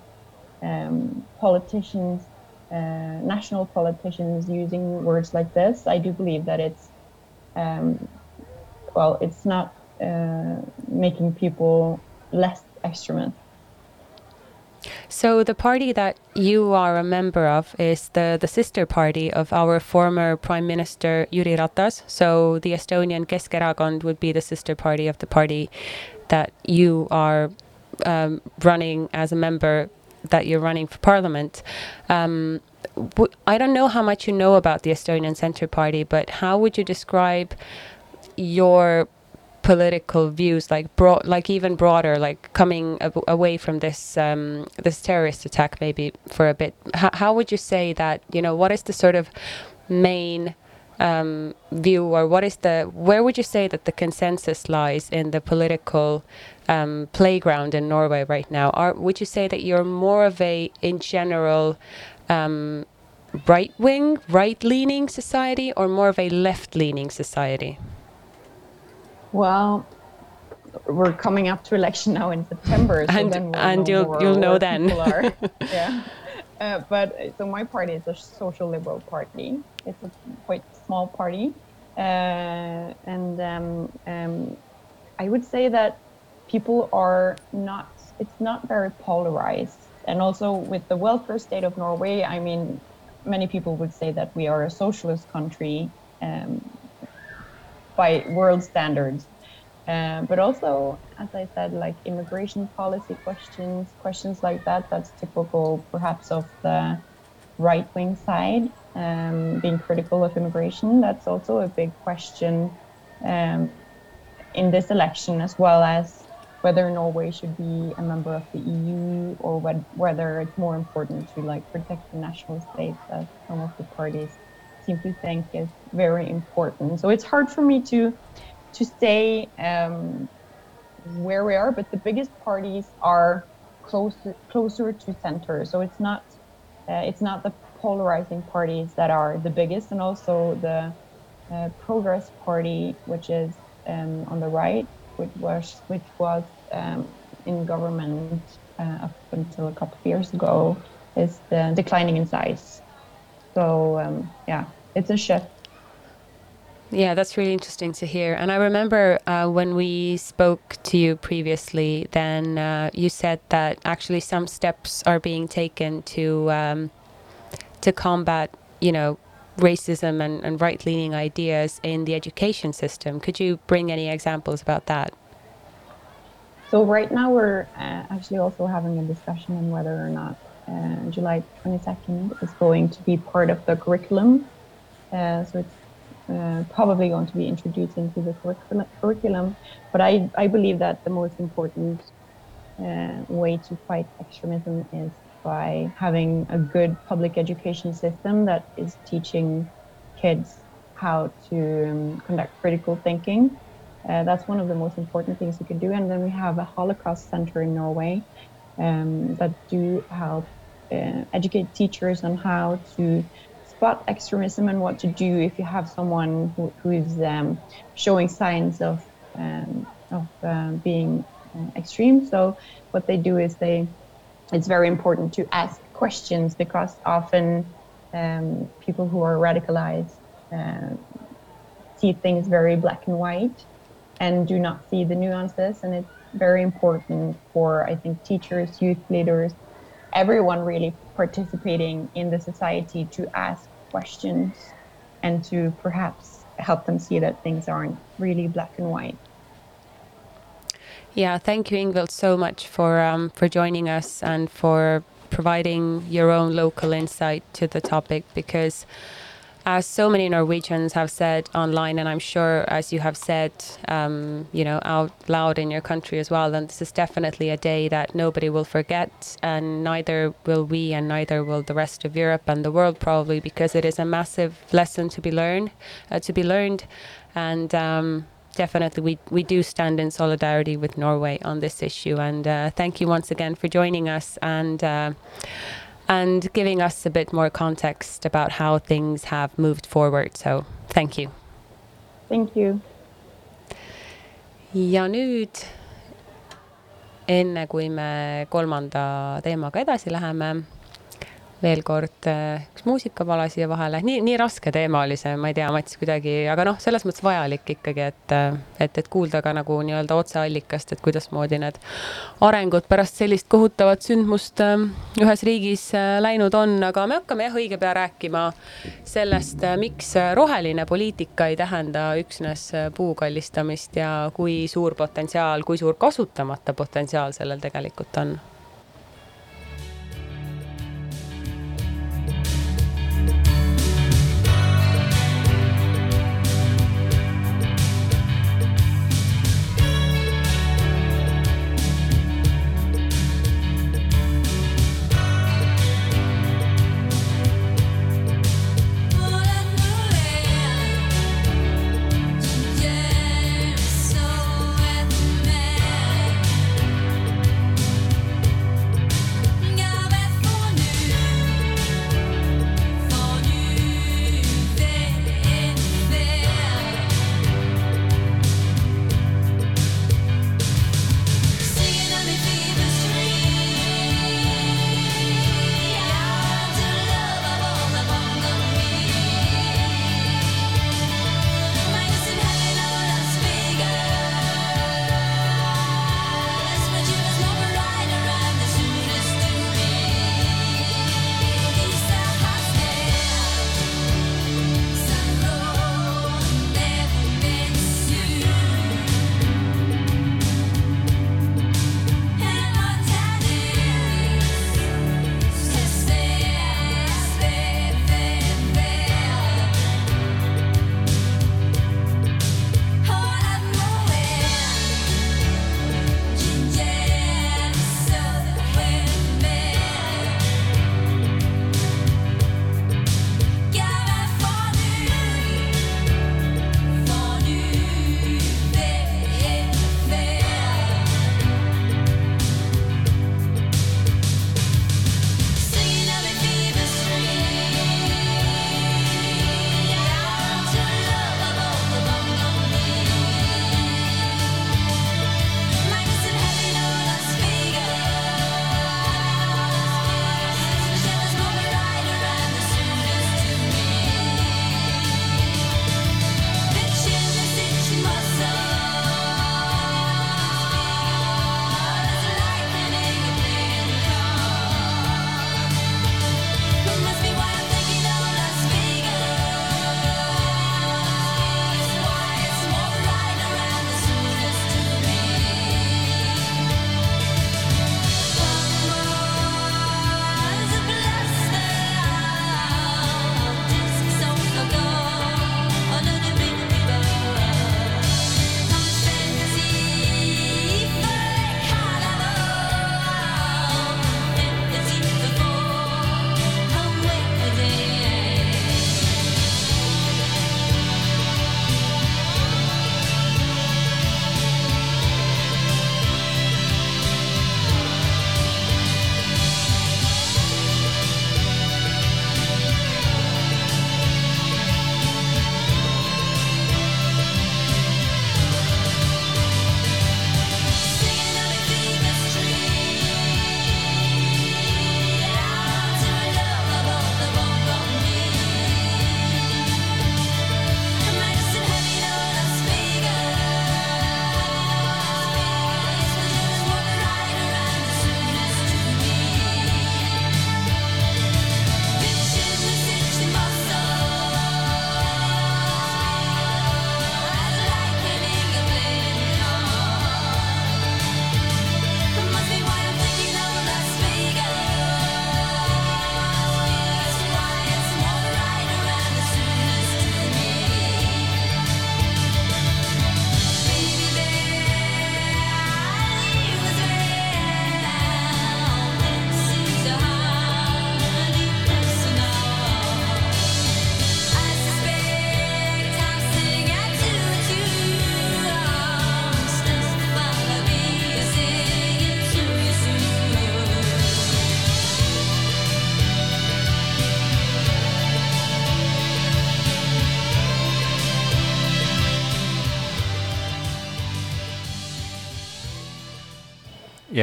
um, politicians, uh, national politicians using words like this, I do believe that it's, um, well, it's not uh, making people less extremist so the party that you are a member of is the, the sister party of our former Prime Minister Jüri Ratas. So the Estonian Keskerakond would be the sister party of the party that you are um, running as a member that you're running for parliament. Um, I don't know how much you know about the Estonian Centre Party, but how would you describe your political views, like broad, like even broader, like coming away from this um, this terrorist attack, maybe for a bit. H how would you say that? You know, what is the sort of main um, view, or what is the where would you say that the consensus lies in the political um, playground in Norway right now? Are would you say that you're more of a, in general, um, right wing, right leaning society, or more of a left leaning society? Well, we're coming up to election now in September, so and, we'll and you'll you'll know then. yeah. Uh, but so my party is a social liberal party. It's a quite small party, uh, and um, um, I would say that people are not. It's not very polarized, and also with the welfare state of Norway, I mean, many people would say that we are a socialist country. Um, by world standards. Uh, but also, as I said, like immigration policy questions, questions like that, that's typical perhaps of the right wing side, um, being critical of immigration. That's also a big question um, in this election, as well as whether Norway should be a member of the EU or whether it's more important to like protect the national states as some of the parties to think is very important. So it's hard for me to to say um, where we are, but the biggest parties are closer closer to center. So it's not uh, it's not the polarizing parties that are the biggest, and also the uh, Progress Party, which is um, on the right, which was which was um, in government uh, up until a couple of years ago, is declining in size. So um, yeah, it's a shift. Yeah, that's really interesting to hear. And I remember uh, when we spoke to you previously, then uh, you said that actually some steps are being taken to um, to combat, you know, racism and, and right leaning ideas in the education system. Could you bring any examples about that? So right now we're uh, actually also having a discussion on whether or not uh, July 22nd is going to be part of the curriculum. Uh, so it's uh, probably going to be introduced into the curriculum. But I, I believe that the most important uh, way to fight extremism is by having a good public education system that is teaching kids how to um, conduct critical thinking. Uh, that's one of the most important things you can do. And then we have a Holocaust Center in Norway um, that do help uh, educate teachers on how to spot extremism and what to do if you have someone who, who is um, showing signs of um, of uh, being uh, extreme. So what they do is they it's very important to ask questions because often um, people who are radicalized uh, see things very black and white and do not see the nuances and it's very important for i think teachers youth leaders everyone really participating in the society to ask questions and to perhaps help them see that things aren't really black and white. Yeah, thank you, Ingvild, so much for um, for joining us and for providing your own local insight to the topic because as so many Norwegians have said online, and I'm sure as you have said, um, you know, out loud in your country as well, then this is definitely a day that nobody will forget, and neither will we, and neither will the rest of Europe and the world probably, because it is a massive lesson to be learned, uh, to be learned, and. Um, definitely, we, we do stand in solidarity with Norway on this issue. And uh, thank you once again for joining us. And uh, and giving us a bit more context about how things have moved forward. So thank you. Thank you. ja nüüd, enne kui me kolmanda teemaga edasi läheme veel kord äh, üks muusikapala siia vahele, nii, nii raske teema oli see, ma ei tea, Mats, kuidagi, aga noh, selles mõttes vajalik ikkagi, et, äh, et, et kuulda ka nagu nii-öelda otseallikast, et kuidasmoodi need arengud pärast sellist kohutavat sündmust äh, ühes riigis läinud on, aga me hakkame jah, õige pea rääkima sellest, miks roheline poliitika ei tähenda üksnes puu kallistamist ja kui suur potentsiaal, kui suur kasutamata potentsiaal sellel tegelikult on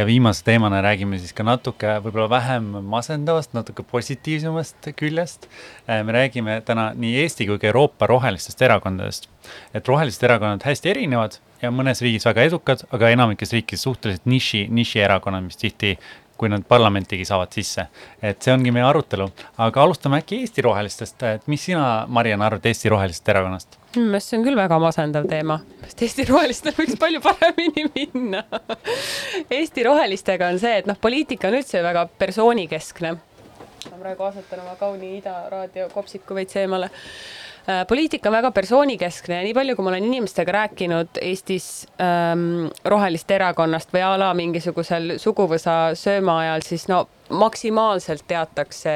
ja viimase teemana räägime siis ka natuke võib-olla vähem masendavast, natuke positiivsemast küljest. Äh, me räägime täna nii Eesti kui ka Euroopa rohelistest erakondadest. et rohelised erakonnad hästi erinevad ja mõnes riigis väga edukad, aga enamikes riikides suhteliselt niši, nišierakonnad, mis tihti kui nad parlamentigi saavad sisse. et see ongi meie arutelu, aga alustame äkki Eesti rohelistest, et mis sina, Mariann, arvad Eesti rohelisest erakonnast? Minu meelest see on küll väga masendav teema, sest Eesti rohelistel võiks palju paremini minna. Eesti rohelistega on see, et noh, poliitika on üldse väga persoonikeskne. ma praegu asetan oma kauni Ida raadio kopsiku veits eemale. Äh, poliitika on väga persoonikeskne ja nii palju, kui ma olen inimestega rääkinud Eestis ähm, roheliste erakonnast või a la mingisugusel suguvõsa sööma ajal, siis no maksimaalselt teatakse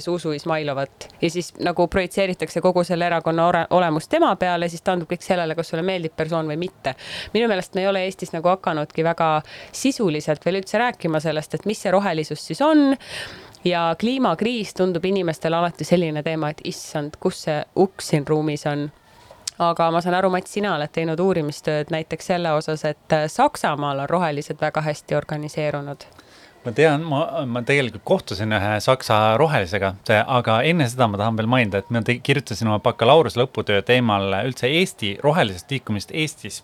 Zuzu Izmailovat ja siis nagu projitseeritakse kogu selle erakonna olemust tema peale, siis taandub kõik sellele, kas sulle meeldib persoon või mitte. minu meelest me ei ole Eestis nagu hakanudki väga sisuliselt veel üldse rääkima sellest, et mis see rohelisus siis on. Ja kliimakriis tundub inimestele alati selline teema, et issand, kus see uks siin ruumis on. Aga ma saan aru, Mats, sina oled teinud uurimistööd näiteks selle osas, et Saksamaal on rohelised väga hästi organiseerunud ma tean, ma, ma tegelikult kohtusin ühe saksa rohelisega, aga enne seda ma tahan veel mainida, et ma kirjutasin oma bakalaureuse lõputöö teemal üldse Eesti rohelisest liikumist Eestis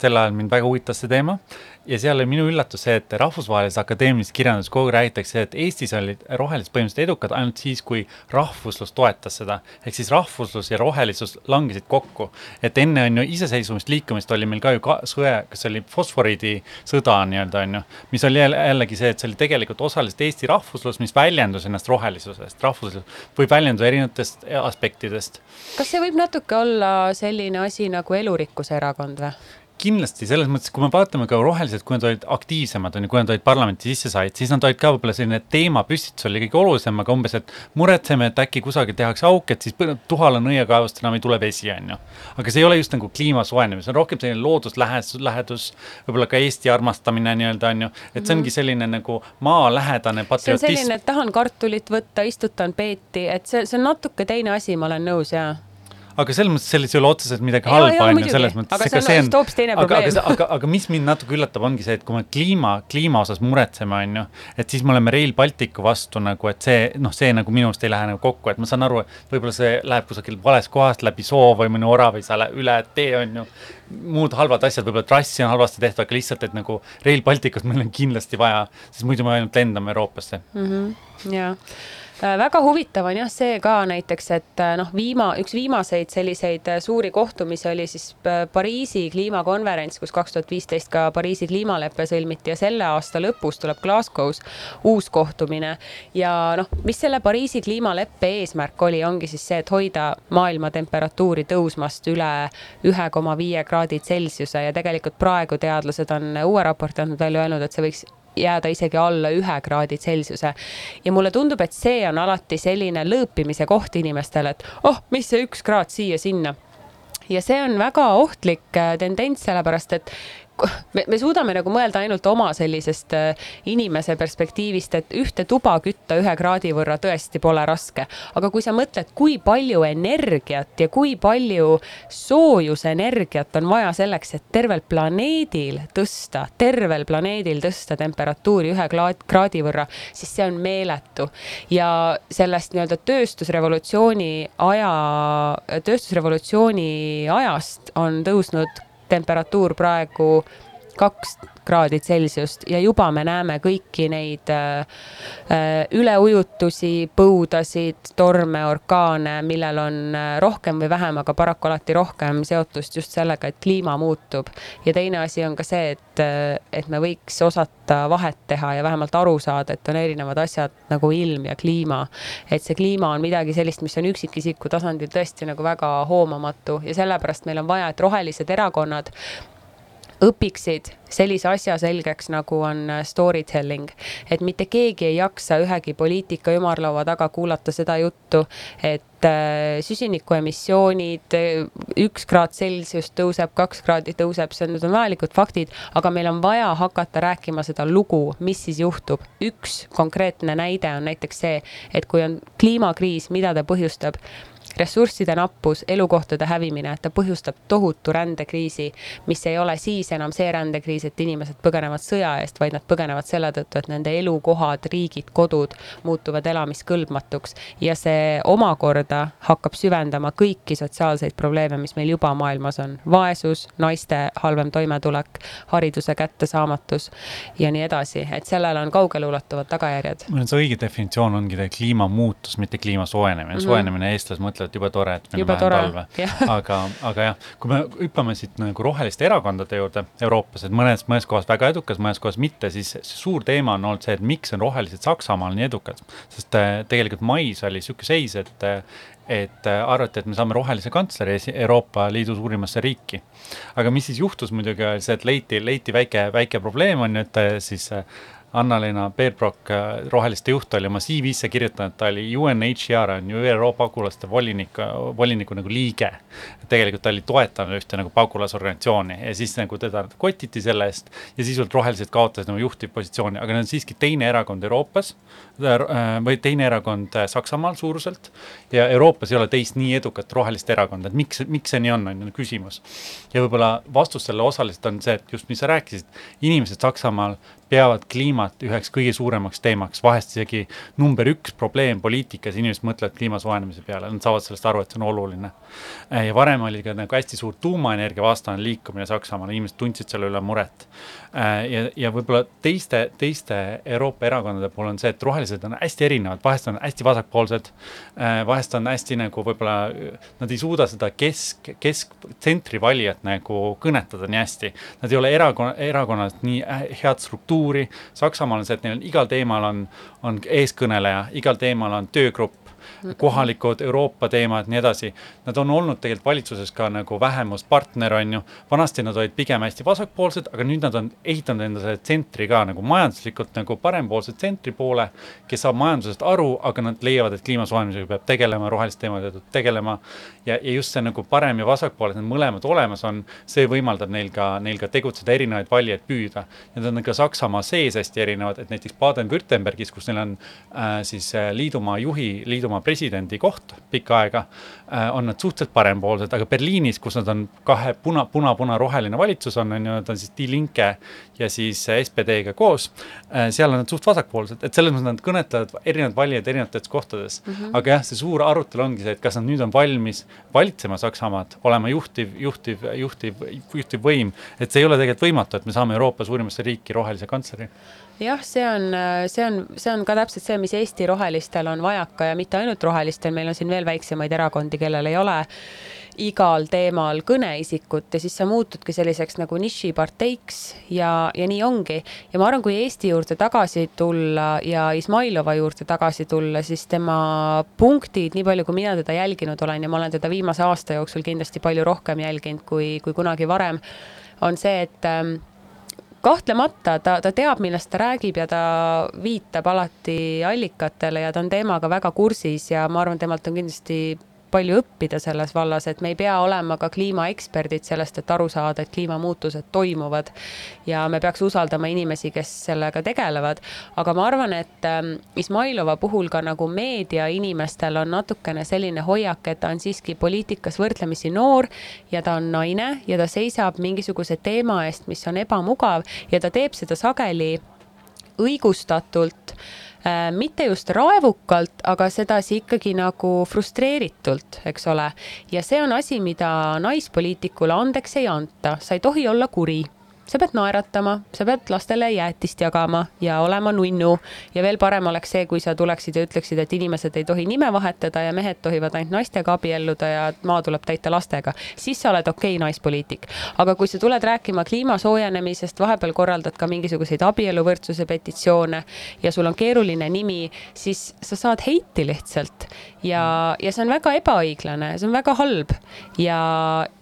sel ajal mind väga huvitas see teema ja seal oli minu üllatus see, et rahvusvahelises akadeemilises kirjanduses kogu aeg räägitakse, et Eestis olid rohelised põhimõtteliselt edukad ainult siis, kui rahvuslus toetas seda. ehk siis rahvuslus ja rohelisus langesid kokku. et enne on ju iseseisvumist liikumist oli meil ka ju ka sõe, kas oli fosforiidisõda nii-öelda on ju, mis oli jällegi see, et see oli tegelikult osaliselt Eesti rahvuslus, mis väljendus ennast rohelisusest. rahvuslus võib väljenduda erinevatest aspektidest. kas see võib natuke olla selline asi nagu elurikkuse erakond või? Kindlasti selles mõttes, kui me vaatame ka rohelised, kui nad olid aktiivsemad, on ju, kui nad olid parlamenti sisse said, siis nad olid ka võib-olla selline teemapüstitus oli kõige olulisem, aga umbes, et muretseme, et äkki kusagil tehakse auk, et siis Tuhala nõiakaevust enam ei tule vesi, on ju. aga see ei ole just nagu kliima soojenemine, see on rohkem selline looduslähedus, lähedus, võib-olla ka Eesti armastamine nii-öelda, on ju. et see ongi mhm. selline nagu maalähedane patriotism. see on selline, et tahan kartulit võtta, istutan peeti, et see, see on natuke teine asi, ma olen nõus, jaa aga selles mõttes selles ei ole otseselt midagi halba, on ju, selles mõttes. aga see on, hoopis teine probleem. aga, aga, aga mis mind natuke üllatab, ongi see, et kui me kliima, kliima osas muretseme, on ju, et siis me oleme Rail Balticu vastu nagu, et see, noh, see nagu minu arust ei lähe nagu kokku, et ma saan aru, et võib-olla see läheb kusagil vales kohas läbi soo või mõni orav ei saa üle tee, on ju. muud halvad asjad, võib-olla trassi on halvasti tehtud, aga lihtsalt, et nagu Rail Balticut meil on kindlasti vaja, sest muidu me ainult lendame Euroopasse mm. -hmm, Äh, väga huvitav on jah see ka näiteks, et äh, noh, viima-, üks viimaseid selliseid äh, suuri kohtumisi oli siis Pariisi kliimakonverents, kus kaks tuhat viisteist ka Pariisi kliimalepe sõlmiti ja selle aasta lõpus tuleb Glasgow's uus kohtumine. ja noh, mis selle Pariisi kliimaleppe eesmärk oli, ongi siis see, et hoida maailma temperatuuri tõusmast üle ühe koma viie kraadi Celsiuse ja tegelikult praegu teadlased on uue raporti andnud välja öelnud, et see võiks jääda isegi alla ühe kraadi Celsiuse. ja mulle tundub, et see on alati selline lõõpimise koht inimestele, et oh, mis see üks kraad siia-sinna ja see on väga ohtlik äh, tendents, sellepärast et me, me suudame nagu mõelda ainult oma sellisest äh, inimese perspektiivist, et ühte tuba kütta ühe kraadi võrra tõesti pole raske. aga kui sa mõtled, kui palju energiat ja kui palju soojusenergiat on vaja selleks, et tervel planeedil tõsta, tervel planeedil tõsta temperatuuri ühe kraadi võrra, siis see on meeletu. ja sellest nii-öelda tööstusrevolutsiooni aja, tööstusrevolutsiooni ajast on tõusnud temperatuur praegu kaks kraadi Celsiust ja juba me näeme kõiki neid äh, äh, üleujutusi, põudasid, torme, orkaane, millel on äh, rohkem või vähem, aga paraku alati rohkem seotust just sellega, et kliima muutub. ja teine asi on ka see, et, et me võiks osata vahet teha ja vähemalt aru saada, et on erinevad asjad nagu ilm ja kliima. et see kliima on midagi sellist, mis on üksikisiku tasandil tõesti nagu väga hoomamatu ja sellepärast meil on vaja, et rohelised erakonnad õpiksid sellise asja selgeks, nagu on äh, story telling. et mitte keegi ei jaksa ühegi poliitika ümarlaua taga kuulata seda juttu, et äh, süsinikuemissioonid, äh, üks kraad Celsius tõuseb, kaks kraadi tõuseb, see on, need on vajalikud faktid, aga meil on vaja hakata rääkima seda lugu, mis siis juhtub. üks konkreetne näide on näiteks see, et kui on kliimakriis, mida ta põhjustab ressursside nappus, elukohtade hävimine, ta põhjustab tohutu rändekriisi, mis ei ole siis enam see rändekriis, et inimesed põgenevad sõja eest, vaid nad põgenevad selle tõttu, et nende elukohad, riigid, kodud muutuvad elamiskõlbmatuks ja see omakorda hakkab süvendama kõiki sotsiaalseid probleeme, mis meil juba maailmas on. vaesus, naiste halvem toimetulek, hariduse kättesaamatus ja nii edasi, et sellel on kaugeleulatuvad tagajärjed. mul on see õige definitsioon ongi kliimamuutus, mitte kliima soojenemine mm. -hmm. soojenemine, eestlased mõtlevad jube tore, et meil on vähem talve. aga, aga jah, kui me hüppame siit nagu roheliste erakondade juurde Euroopas, et mõnes, mõnes kohas väga edukas, mõnes kohas mitte, siis suur teema on olnud see, et miks on rohelised Saksamaal nii edukad. sest äh, tegelikult mais oli sihuke seis, et et äh, arvati, et me saame rohelise kantsleri Euroopa Liidu suurimasse riiki. aga mis siis juhtus muidugi, oli see, et leiti, leiti väike, väike probleem on ju, et äh, siis Anna-Leena Beerbrock, Roheliste juht, oli oma CV-sse kirjutanud, ta oli UNHCR on ju ÜRO pagulaste volinik, voliniku nagu liige. tegelikult ta oli toetanud ühte nagu pagulasorganisatsiooni ja siis nagu teda kotiti selle eest ja sisuliselt Rohelised kaotasid nagu juhtivpositsiooni, aga need on siiski teine erakond Euroopas või teine erakond Saksamaal suuruselt ja Euroopas ei ole teist nii edukat rohelist erakonda, et miks, miks see nii on, on ju küsimus. ja võib-olla vastus sellele osaliselt on see, et just, mis sa rääkisid, inimesed Saksamaal peavad kliimat üheks kõige suuremaks teemaks, vahest isegi number üks probleem poliitikas, inimesed mõtlevad kliima soojenemise peale, nad saavad sellest aru, et see on oluline. ja varem oli ka nagu hästi suur tuumaenergia vastane liikumine Saksamaal, inimesed tundsid selle üle muret. ja, ja võib-olla teiste, teiste Euroopa erakondade puhul on see, et rohelised on hästi erinevad, vahest on hästi vasakpoolsed, vahest on hästi nagu võib-olla, nad ei suuda seda kesk, kesktsentri valijat nagu kõnetada nii hästi. Nad ei ole erakonna, erakonnalt nii head struktuuri kultuuri. Saksamaal on see, et neil on igal teemal on, on eeskõneleja, igal teemal on töögrupp kohalikud Euroopa teemad, nii edasi. Nad on olnud tegelikult valitsuses ka nagu vähemuspartner, on ju. vanasti nad olid pigem hästi vasakpoolsed, aga nüüd nad on ehitanud endale tsentri ka nagu majanduslikult nagu parempoolse tsentri poole, kes saab majandusest aru, aga nad leiavad, et kliima soojenemisega peab tegelema, roheliste teemadega peab tegelema. ja, ja just see nagu parem ja vasakpool, et need mõlemad olemas on, see võimaldab neil ka, neil ka tegutseda, erinevaid valijaid püüda. Need on ka Saksamaa sees hästi erinevad, et näiteks Baden-Württembergis, kus neil on äh, siis äh, liidumaa juhi, liidumaa presidendi koht pikka aega, äh, on nad suhteliselt parempoolsed, aga Berliinis, kus nad on kahe puna, puna-puna-roheline valitsus on, on ju, nad on siis Die Linke ja siis SPD-ga koos, äh, seal on nad suht vasakpoolsed, et selles mõttes nad kõnetavad erinevaid valijaid erinevates kohtades mm. -hmm. aga jah, see suur arutelu ongi see, et kas nad nüüd on valmis valitsema Saksamaad, olema juhtiv, juhtiv, juhtiv, juhtiv võim, et see ei ole tegelikult võimatu, et me saame Euroopa suurimasse riiki rohelise kantsleri jah, see on, see on, see on ka täpselt see, mis Eesti rohelistel on vajaka ja mitte ainult rohelistel, meil on siin veel väiksemaid erakondi, kellel ei ole igal teemal kõneisikut ja siis sa muutudki selliseks nagu nišiparteiks ja, ja nii ongi. ja ma arvan, kui Eesti juurde tagasi tulla ja Izmailova juurde tagasi tulla, siis tema punktid, nii palju kui mina teda jälginud olen ja ma olen teda viimase aasta jooksul kindlasti palju rohkem jälginud kui, kui kunagi varem, on see, et ähm, kahtlemata ta, ta teab, millest ta räägib ja ta viitab alati allikatele ja ta on teemaga väga kursis ja ma arvan, temalt on kindlasti palju õppida selles vallas, et me ei pea olema ka kliimaeksperdid sellest, et aru saada, et kliimamuutused toimuvad. ja me peaks usaldama inimesi, kes sellega tegelevad. aga ma arvan, et ähm, Izmailova puhul ka nagu meediainimestel on natukene selline hoiak, et ta on siiski poliitikas võrdlemisi noor ja ta on naine ja ta seisab mingisuguse teema eest, mis on ebamugav ja ta teeb seda sageli õigustatult mitte just raevukalt, aga sedasi ikkagi nagu frustreeritult, eks ole. ja see on asi, mida naispoliitikule andeks ei anta, sa ei tohi olla kuri sa pead naeratama, sa pead lastele jäätist jagama ja olema nunnu. Ja veel parem oleks see, kui sa tuleksid ja ütleksid, et inimesed ei tohi nime vahetada ja mehed tohivad ainult naistega abielluda ja maa tuleb täita lastega, siis sa oled okei okay, naispoliitik. aga kui sa tuled rääkima kliima soojenemisest, vahepeal korraldad ka mingisuguseid abieluvõrdsuse petitsioone ja sul on keeruline nimi, siis sa saad heiti lihtsalt ja, ja see on väga ebaõiglane, see on väga halb ja,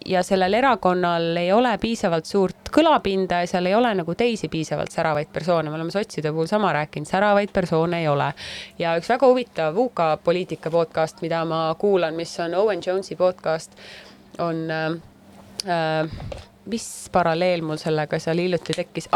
ja sellel erakonnal ei ole piisavalt suurt kõlapinda ja seal ei ole nagu teisi piisavalt säravaid persoone, me oleme sotside puhul sama rääkinud, säravaid persoone ei ole. ja üks väga huvitav UK poliitika podcast, mida ma kuulan, mis on Owen Jonesi podcast, on äh, äh mis paralleel mul sellega seal hiljuti tekkis,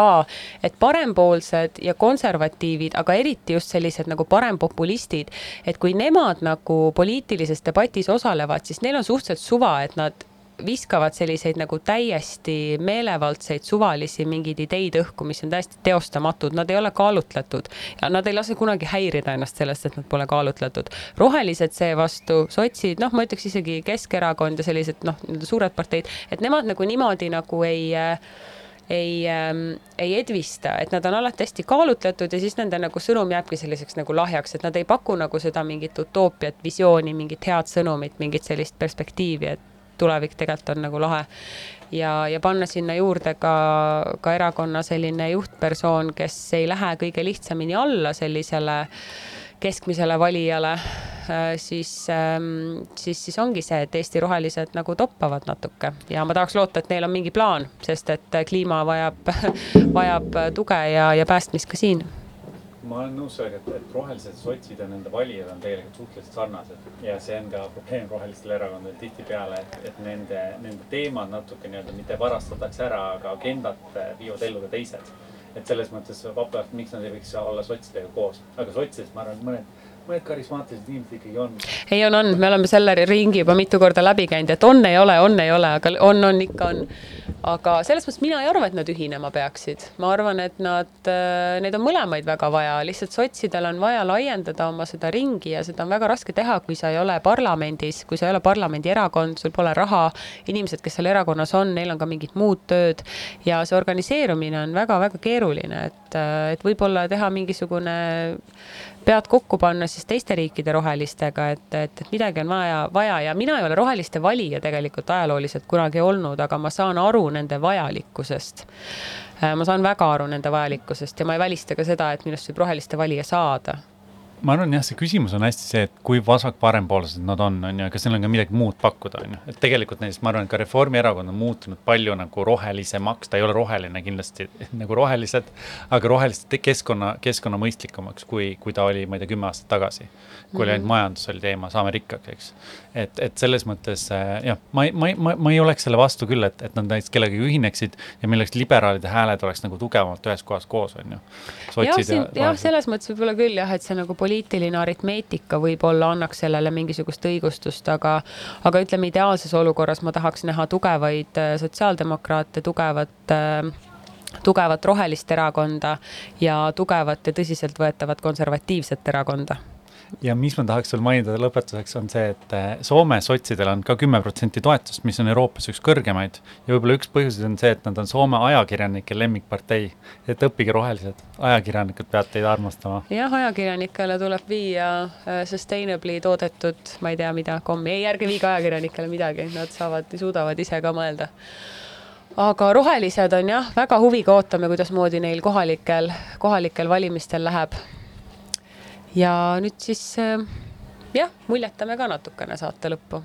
et parempoolsed ja konservatiivid, aga eriti just sellised nagu parempopulistid, et kui nemad nagu poliitilises debatis osalevad, siis neil on suhteliselt suva, et nad viskavad selliseid nagu täiesti meelevaldseid suvalisi mingeid ideid õhku, mis on täiesti teostamatud, nad ei ole kaalutletud ja nad ei lase kunagi häirida ennast sellest, et nad pole kaalutletud. rohelised seevastu, sotsid, noh, ma ütleks isegi Keskerakond ja sellised noh, nii-öelda suured parteid, et nemad nagu niimoodi nagu ei äh, ei ähm,, ei edvista, et nad on alati hästi kaalutletud ja siis nende nagu sõnum jääbki selliseks nagu lahjaks, et nad ei paku nagu seda mingit utoopiat, visiooni, mingit head sõnumit, mingit sellist perspektiivi, et tulevik tegelikult on nagu lahe. ja, ja panna sinna juurde ka, ka erakonna selline juhtpersoon, kes ei lähe kõige lihtsamini alla sellisele keskmisele valijale, siis, siis, siis ongi see, et Eesti rohelised nagu toppavad natuke ja ma tahaks loota, et neil on mingi plaan, sest et kliima vajab, vajab tuge ja, ja päästmist ka siin ma olen nõus sellega, et, et rohelised sotsid ja nende valijad on tegelikult suhteliselt sarnased ja see on ka probleem rohelistel erakondadel tihtipeale, et, et nende, nende teemad natuke nii-öelda mitte varastatakse ära, aga agendat viivad ellu ka teised. et selles mõttes vabalt, miks nad ei võiks olla sotsidega koos, aga sotsidest ma arvan, et mõned mõned karismaatilised inimesed ikkagi on. ei, on, on, me oleme selle ringi juba mitu korda läbi käinud, et on, ei ole, on, ei ole, aga on, on, ikka on. aga selles mõttes mina ei arva, et nad ühinema peaksid. ma arvan, et nad, äh, neid on mõlemaid väga vaja, lihtsalt sotsidel on vaja laiendada oma seda ringi ja seda on väga raske teha, kui sa ei ole parlamendis, kui sa ei ole parlamendierakond, sul pole raha. inimesed, kes seal erakonnas on, neil on ka mingid muud tööd ja see organiseerumine on väga-väga keeruline, et, äh, et võib-olla teha mingisugune pead kokku panna siis teiste riikide rohelistega, et, et, et midagi on vaja, vaja ja mina ei ole roheliste valija tegelikult ajalooliselt kunagi olnud, aga ma saan aru nende vajalikkusest. Äh, ma saan väga aru nende vajalikkusest ja ma ei välista ka seda, et minust võib roheliste valija saada ma arvan jah, see küsimus on hästi see, et kui vasak-parempoolsed nad on, on ju, kas neil on ka midagi muud pakkuda, on ju. et tegelikult näiteks ma arvan, et ka Reformierakond on muutunud palju nagu rohelisemaks, ta ei ole roheline kindlasti nagu rohelised, aga rohelist keskkonna, keskkonna mõistlikumaks, kui, kui ta oli, ma ei tea, kümme aastat tagasi. kui oli ainult mhm. majandus oli teema, saame rikkaks, eks. Et, et selles mõttes äh, jah, ma ei, ma ei, ma, ma ei oleks selle vastu küll, et, et nad näiteks kellegagi ühineksid ja milleks liberaalide hääled oleks nagu tugevamalt ühes kohas koos, on ju. jah, jah, selles mõttes võib-olla küll jah, et see nagu poliitiline aritmeetika võib-olla annaks sellele mingisugust õigustust, aga, aga ütleme, ideaalses olukorras ma tahaks näha tugevaid äh, sotsiaaldemokraate, tugevat äh, tugevat rohelist erakonda ja tugevat ja tõsiseltvõetavat konservatiivset erakonda ja mis ma tahaks veel mainida lõpetuseks, on see, et eh, Soome sotsidel on ka kümme protsenti toetust, mis on Euroopas üks kõrgemaid. ja võib-olla üks põhjuseid on see, et nad on Soome ajakirjanike lemmikpartei. et õppige rohelised, ajakirjanikud peavad teid armastama. jah, ajakirjanikele tuleb viia uh, sustainably toodetud, ma ei tea, mida, kommi, ei, ärge viige ajakirjanikele midagi, nad saavad, suudavad ise ka mõelda aga rohelised on jah, väga huviga ootame, kuidasmoodi neil kohalikel, kohalikel valimistel läheb ja nüüd siis äh, jah, muljetame ka natukene saate lõppu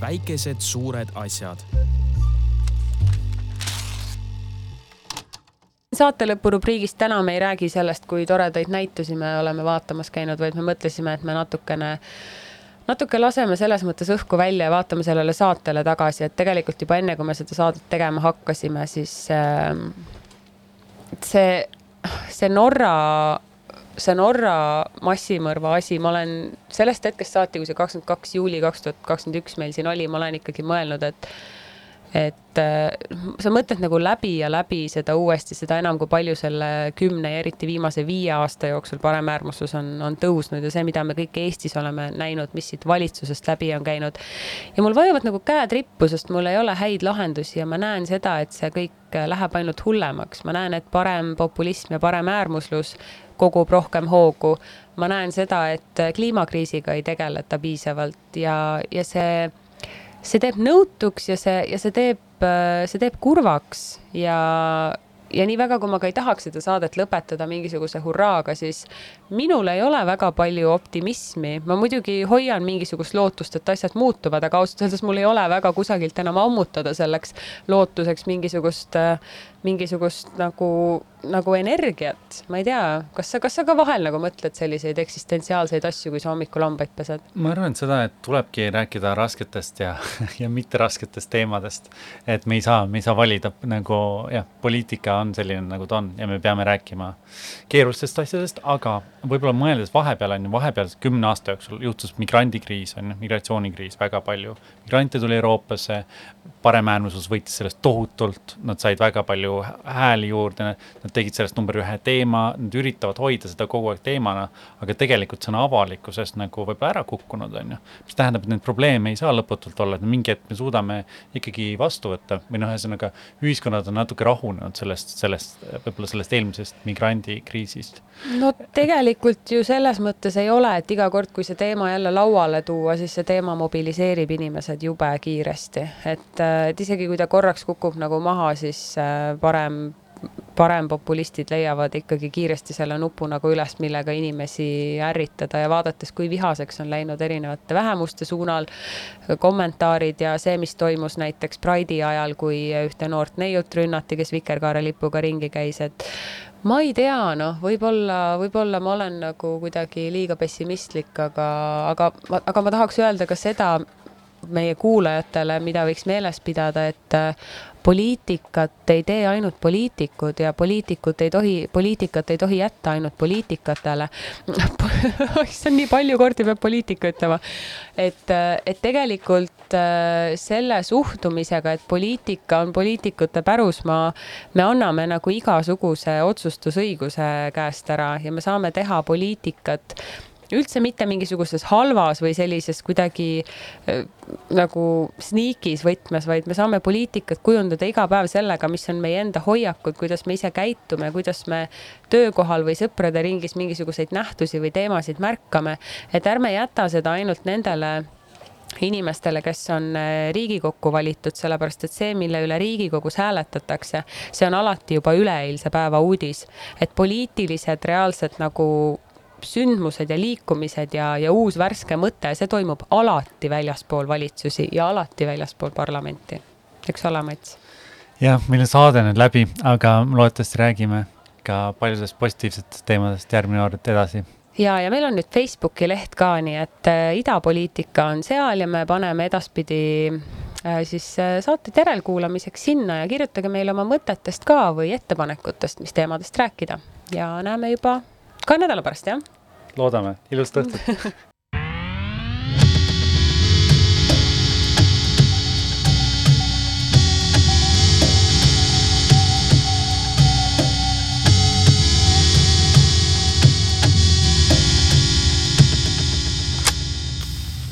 väikesed suured asjad. saate lõpu rubriigist täna me ei räägi sellest, kui toredaid näitusi me oleme vaatamas käinud, vaid me mõtlesime, et me natukene äh, natuke laseme selles mõttes õhku välja ja vaatame sellele saatele tagasi, et tegelikult juba enne, kui me seda saadet tegema hakkasime, siis äh, see, see Norra, see Norra massimõrva asi, ma olen sellest hetkest saati, kui see kakskümmend kaks juuli kaks tuhat kakskümmend üks meil siin oli, ma olen ikkagi mõelnud, et et äh, sa mõtled nagu läbi ja läbi seda uuesti, seda enam, kui palju selle kümne ja eriti viimase viie aasta jooksul paremäärmuslus on, on tõusnud ja see, mida me kõik Eestis oleme näinud, mis siit valitsusest läbi on käinud. ja mul vajuvad nagu käed rippu, sest mul ei ole häid lahendusi ja ma näen seda, et see kõik läheb ainult hullemaks, ma näen, et parem populism ja paremäärmuslus kogub rohkem hoogu. ma näen seda, et kliimakriisiga ei tegeleta piisavalt ja, ja see see teeb nõutuks ja see, ja see teeb, see teeb kurvaks ja, ja nii väga, kui ma ka ei tahaks seda saadet lõpetada mingisuguse hurraaga, siis minul ei ole väga palju optimismi. ma muidugi hoian mingisugust lootust, et asjad muutuvad, aga ausalt öeldes mul ei ole väga kusagilt enam ammutada selleks lootuseks mingisugust, mingisugust nagu, nagu energiat, ma ei tea, kas sa, kas sa ka vahel nagu mõtled selliseid eksistentsiaalseid asju, kui sa hommikul hambaid pesed? ma arvan, et seda, et tulebki rääkida rasketest ja, ja mitte rasketest teemadest. et me ei saa, me ei saa valida nagu jah, poliitika on selline, nagu ta on ja me peame rääkima keerulistest asjadest, aga võib-olla mõeldes vahepeal on ju, vahepeal kümne aasta jooksul juhtus migrandikriis on ju, migratsioonikriis väga palju. migrante tuli Euroopasse, paremäärmuslus võitis sellest tohutult, nad said väga palju hääli juurde, nad tegid sellest number ühe teema, nad üritavad hoida seda kogu aeg teemana, aga tegelikult see on avalikkusest nagu võib-olla ära kukkunud, on ju. mis tähendab, et neid probleeme ei saa lõputult olla, et mingi hetk me suudame ikkagi vastu võtta või noh, ühesõnaga ühiskonnad on natuke rahunenud sellest, sellest, võib-olla sellest eelmisest migrandikriisist. no tegelikult ju selles mõttes ei ole, et iga kord, kui see teema jälle lauale tuua, siis see teema mobiliseerib inimesed jube kiiresti, et, et isegi kui ta korraks kukub nagu maha, siis äh, parem parempopulistid leiavad ikkagi kiiresti selle nupu nagu üles, millega inimesi ärritada. Ja vaadates, kui vihaseks on läinud erinevate vähemuste suunal kommentaarid ja see, mis toimus näiteks Pride'i ajal, kui ühte noort neiut rünnati, kes vikerkaarelipuga ringi käis, et ma ei tea, noh, võib-olla, võib-olla ma olen nagu kuidagi liiga pessimistlik, aga, aga, aga ma tahaks öelda ka seda meie kuulajatele, mida võiks meeles pidada, et poliitikat ei tee ainult poliitikud ja poliitikut ei tohi, poliitikat ei tohi jätta ainult poliitikatele issand, nii palju kordi peab poliitika ütlema. et, et tegelikult äh, selle suhtumisega, et poliitika on poliitikute pärusmaa, me anname nagu igasuguse otsustusõiguse käest ära ja me saame teha poliitikat üldse mitte mingisuguses halvas või sellises kuidagi äh, nagu sneakis võtmes, vaid me saame poliitikat kujundada iga päev sellega, mis on meie enda hoiakud, kuidas me ise käitume, kuidas me töökohal või sõprade ringis mingisuguseid nähtusi või teemasid märkame. et ärme jäta seda ainult nendele inimestele, kes on äh, Riigikokku valitud, sellepärast et see, mille üle Riigikogus hääletatakse, see on alati juba üleeilse päeva uudis. et poliitilised reaalsed nagu sündmused ja liikumised ja, ja uus värske mõte, see toimub alati väljaspool valitsusi ja alati väljaspool parlamenti. eks ole, Mats? jah, meil on saade nüüd läbi, aga loodetavasti räägime ka paljudest positiivsetest teemadest järgmine kord edasi ja, ja meil on nüüd Facebooki leht ka, nii et äh, idapoliitika on seal ja me paneme edaspidi äh, siis äh, saated järelkuulamiseks sinna ja kirjutage meile oma mõtetest ka või ettepanekutest, mis teemadest rääkida ja näeme juba ka nädala pärast, jah? loodame, ilusat õhtut.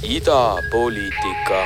Idapoliitika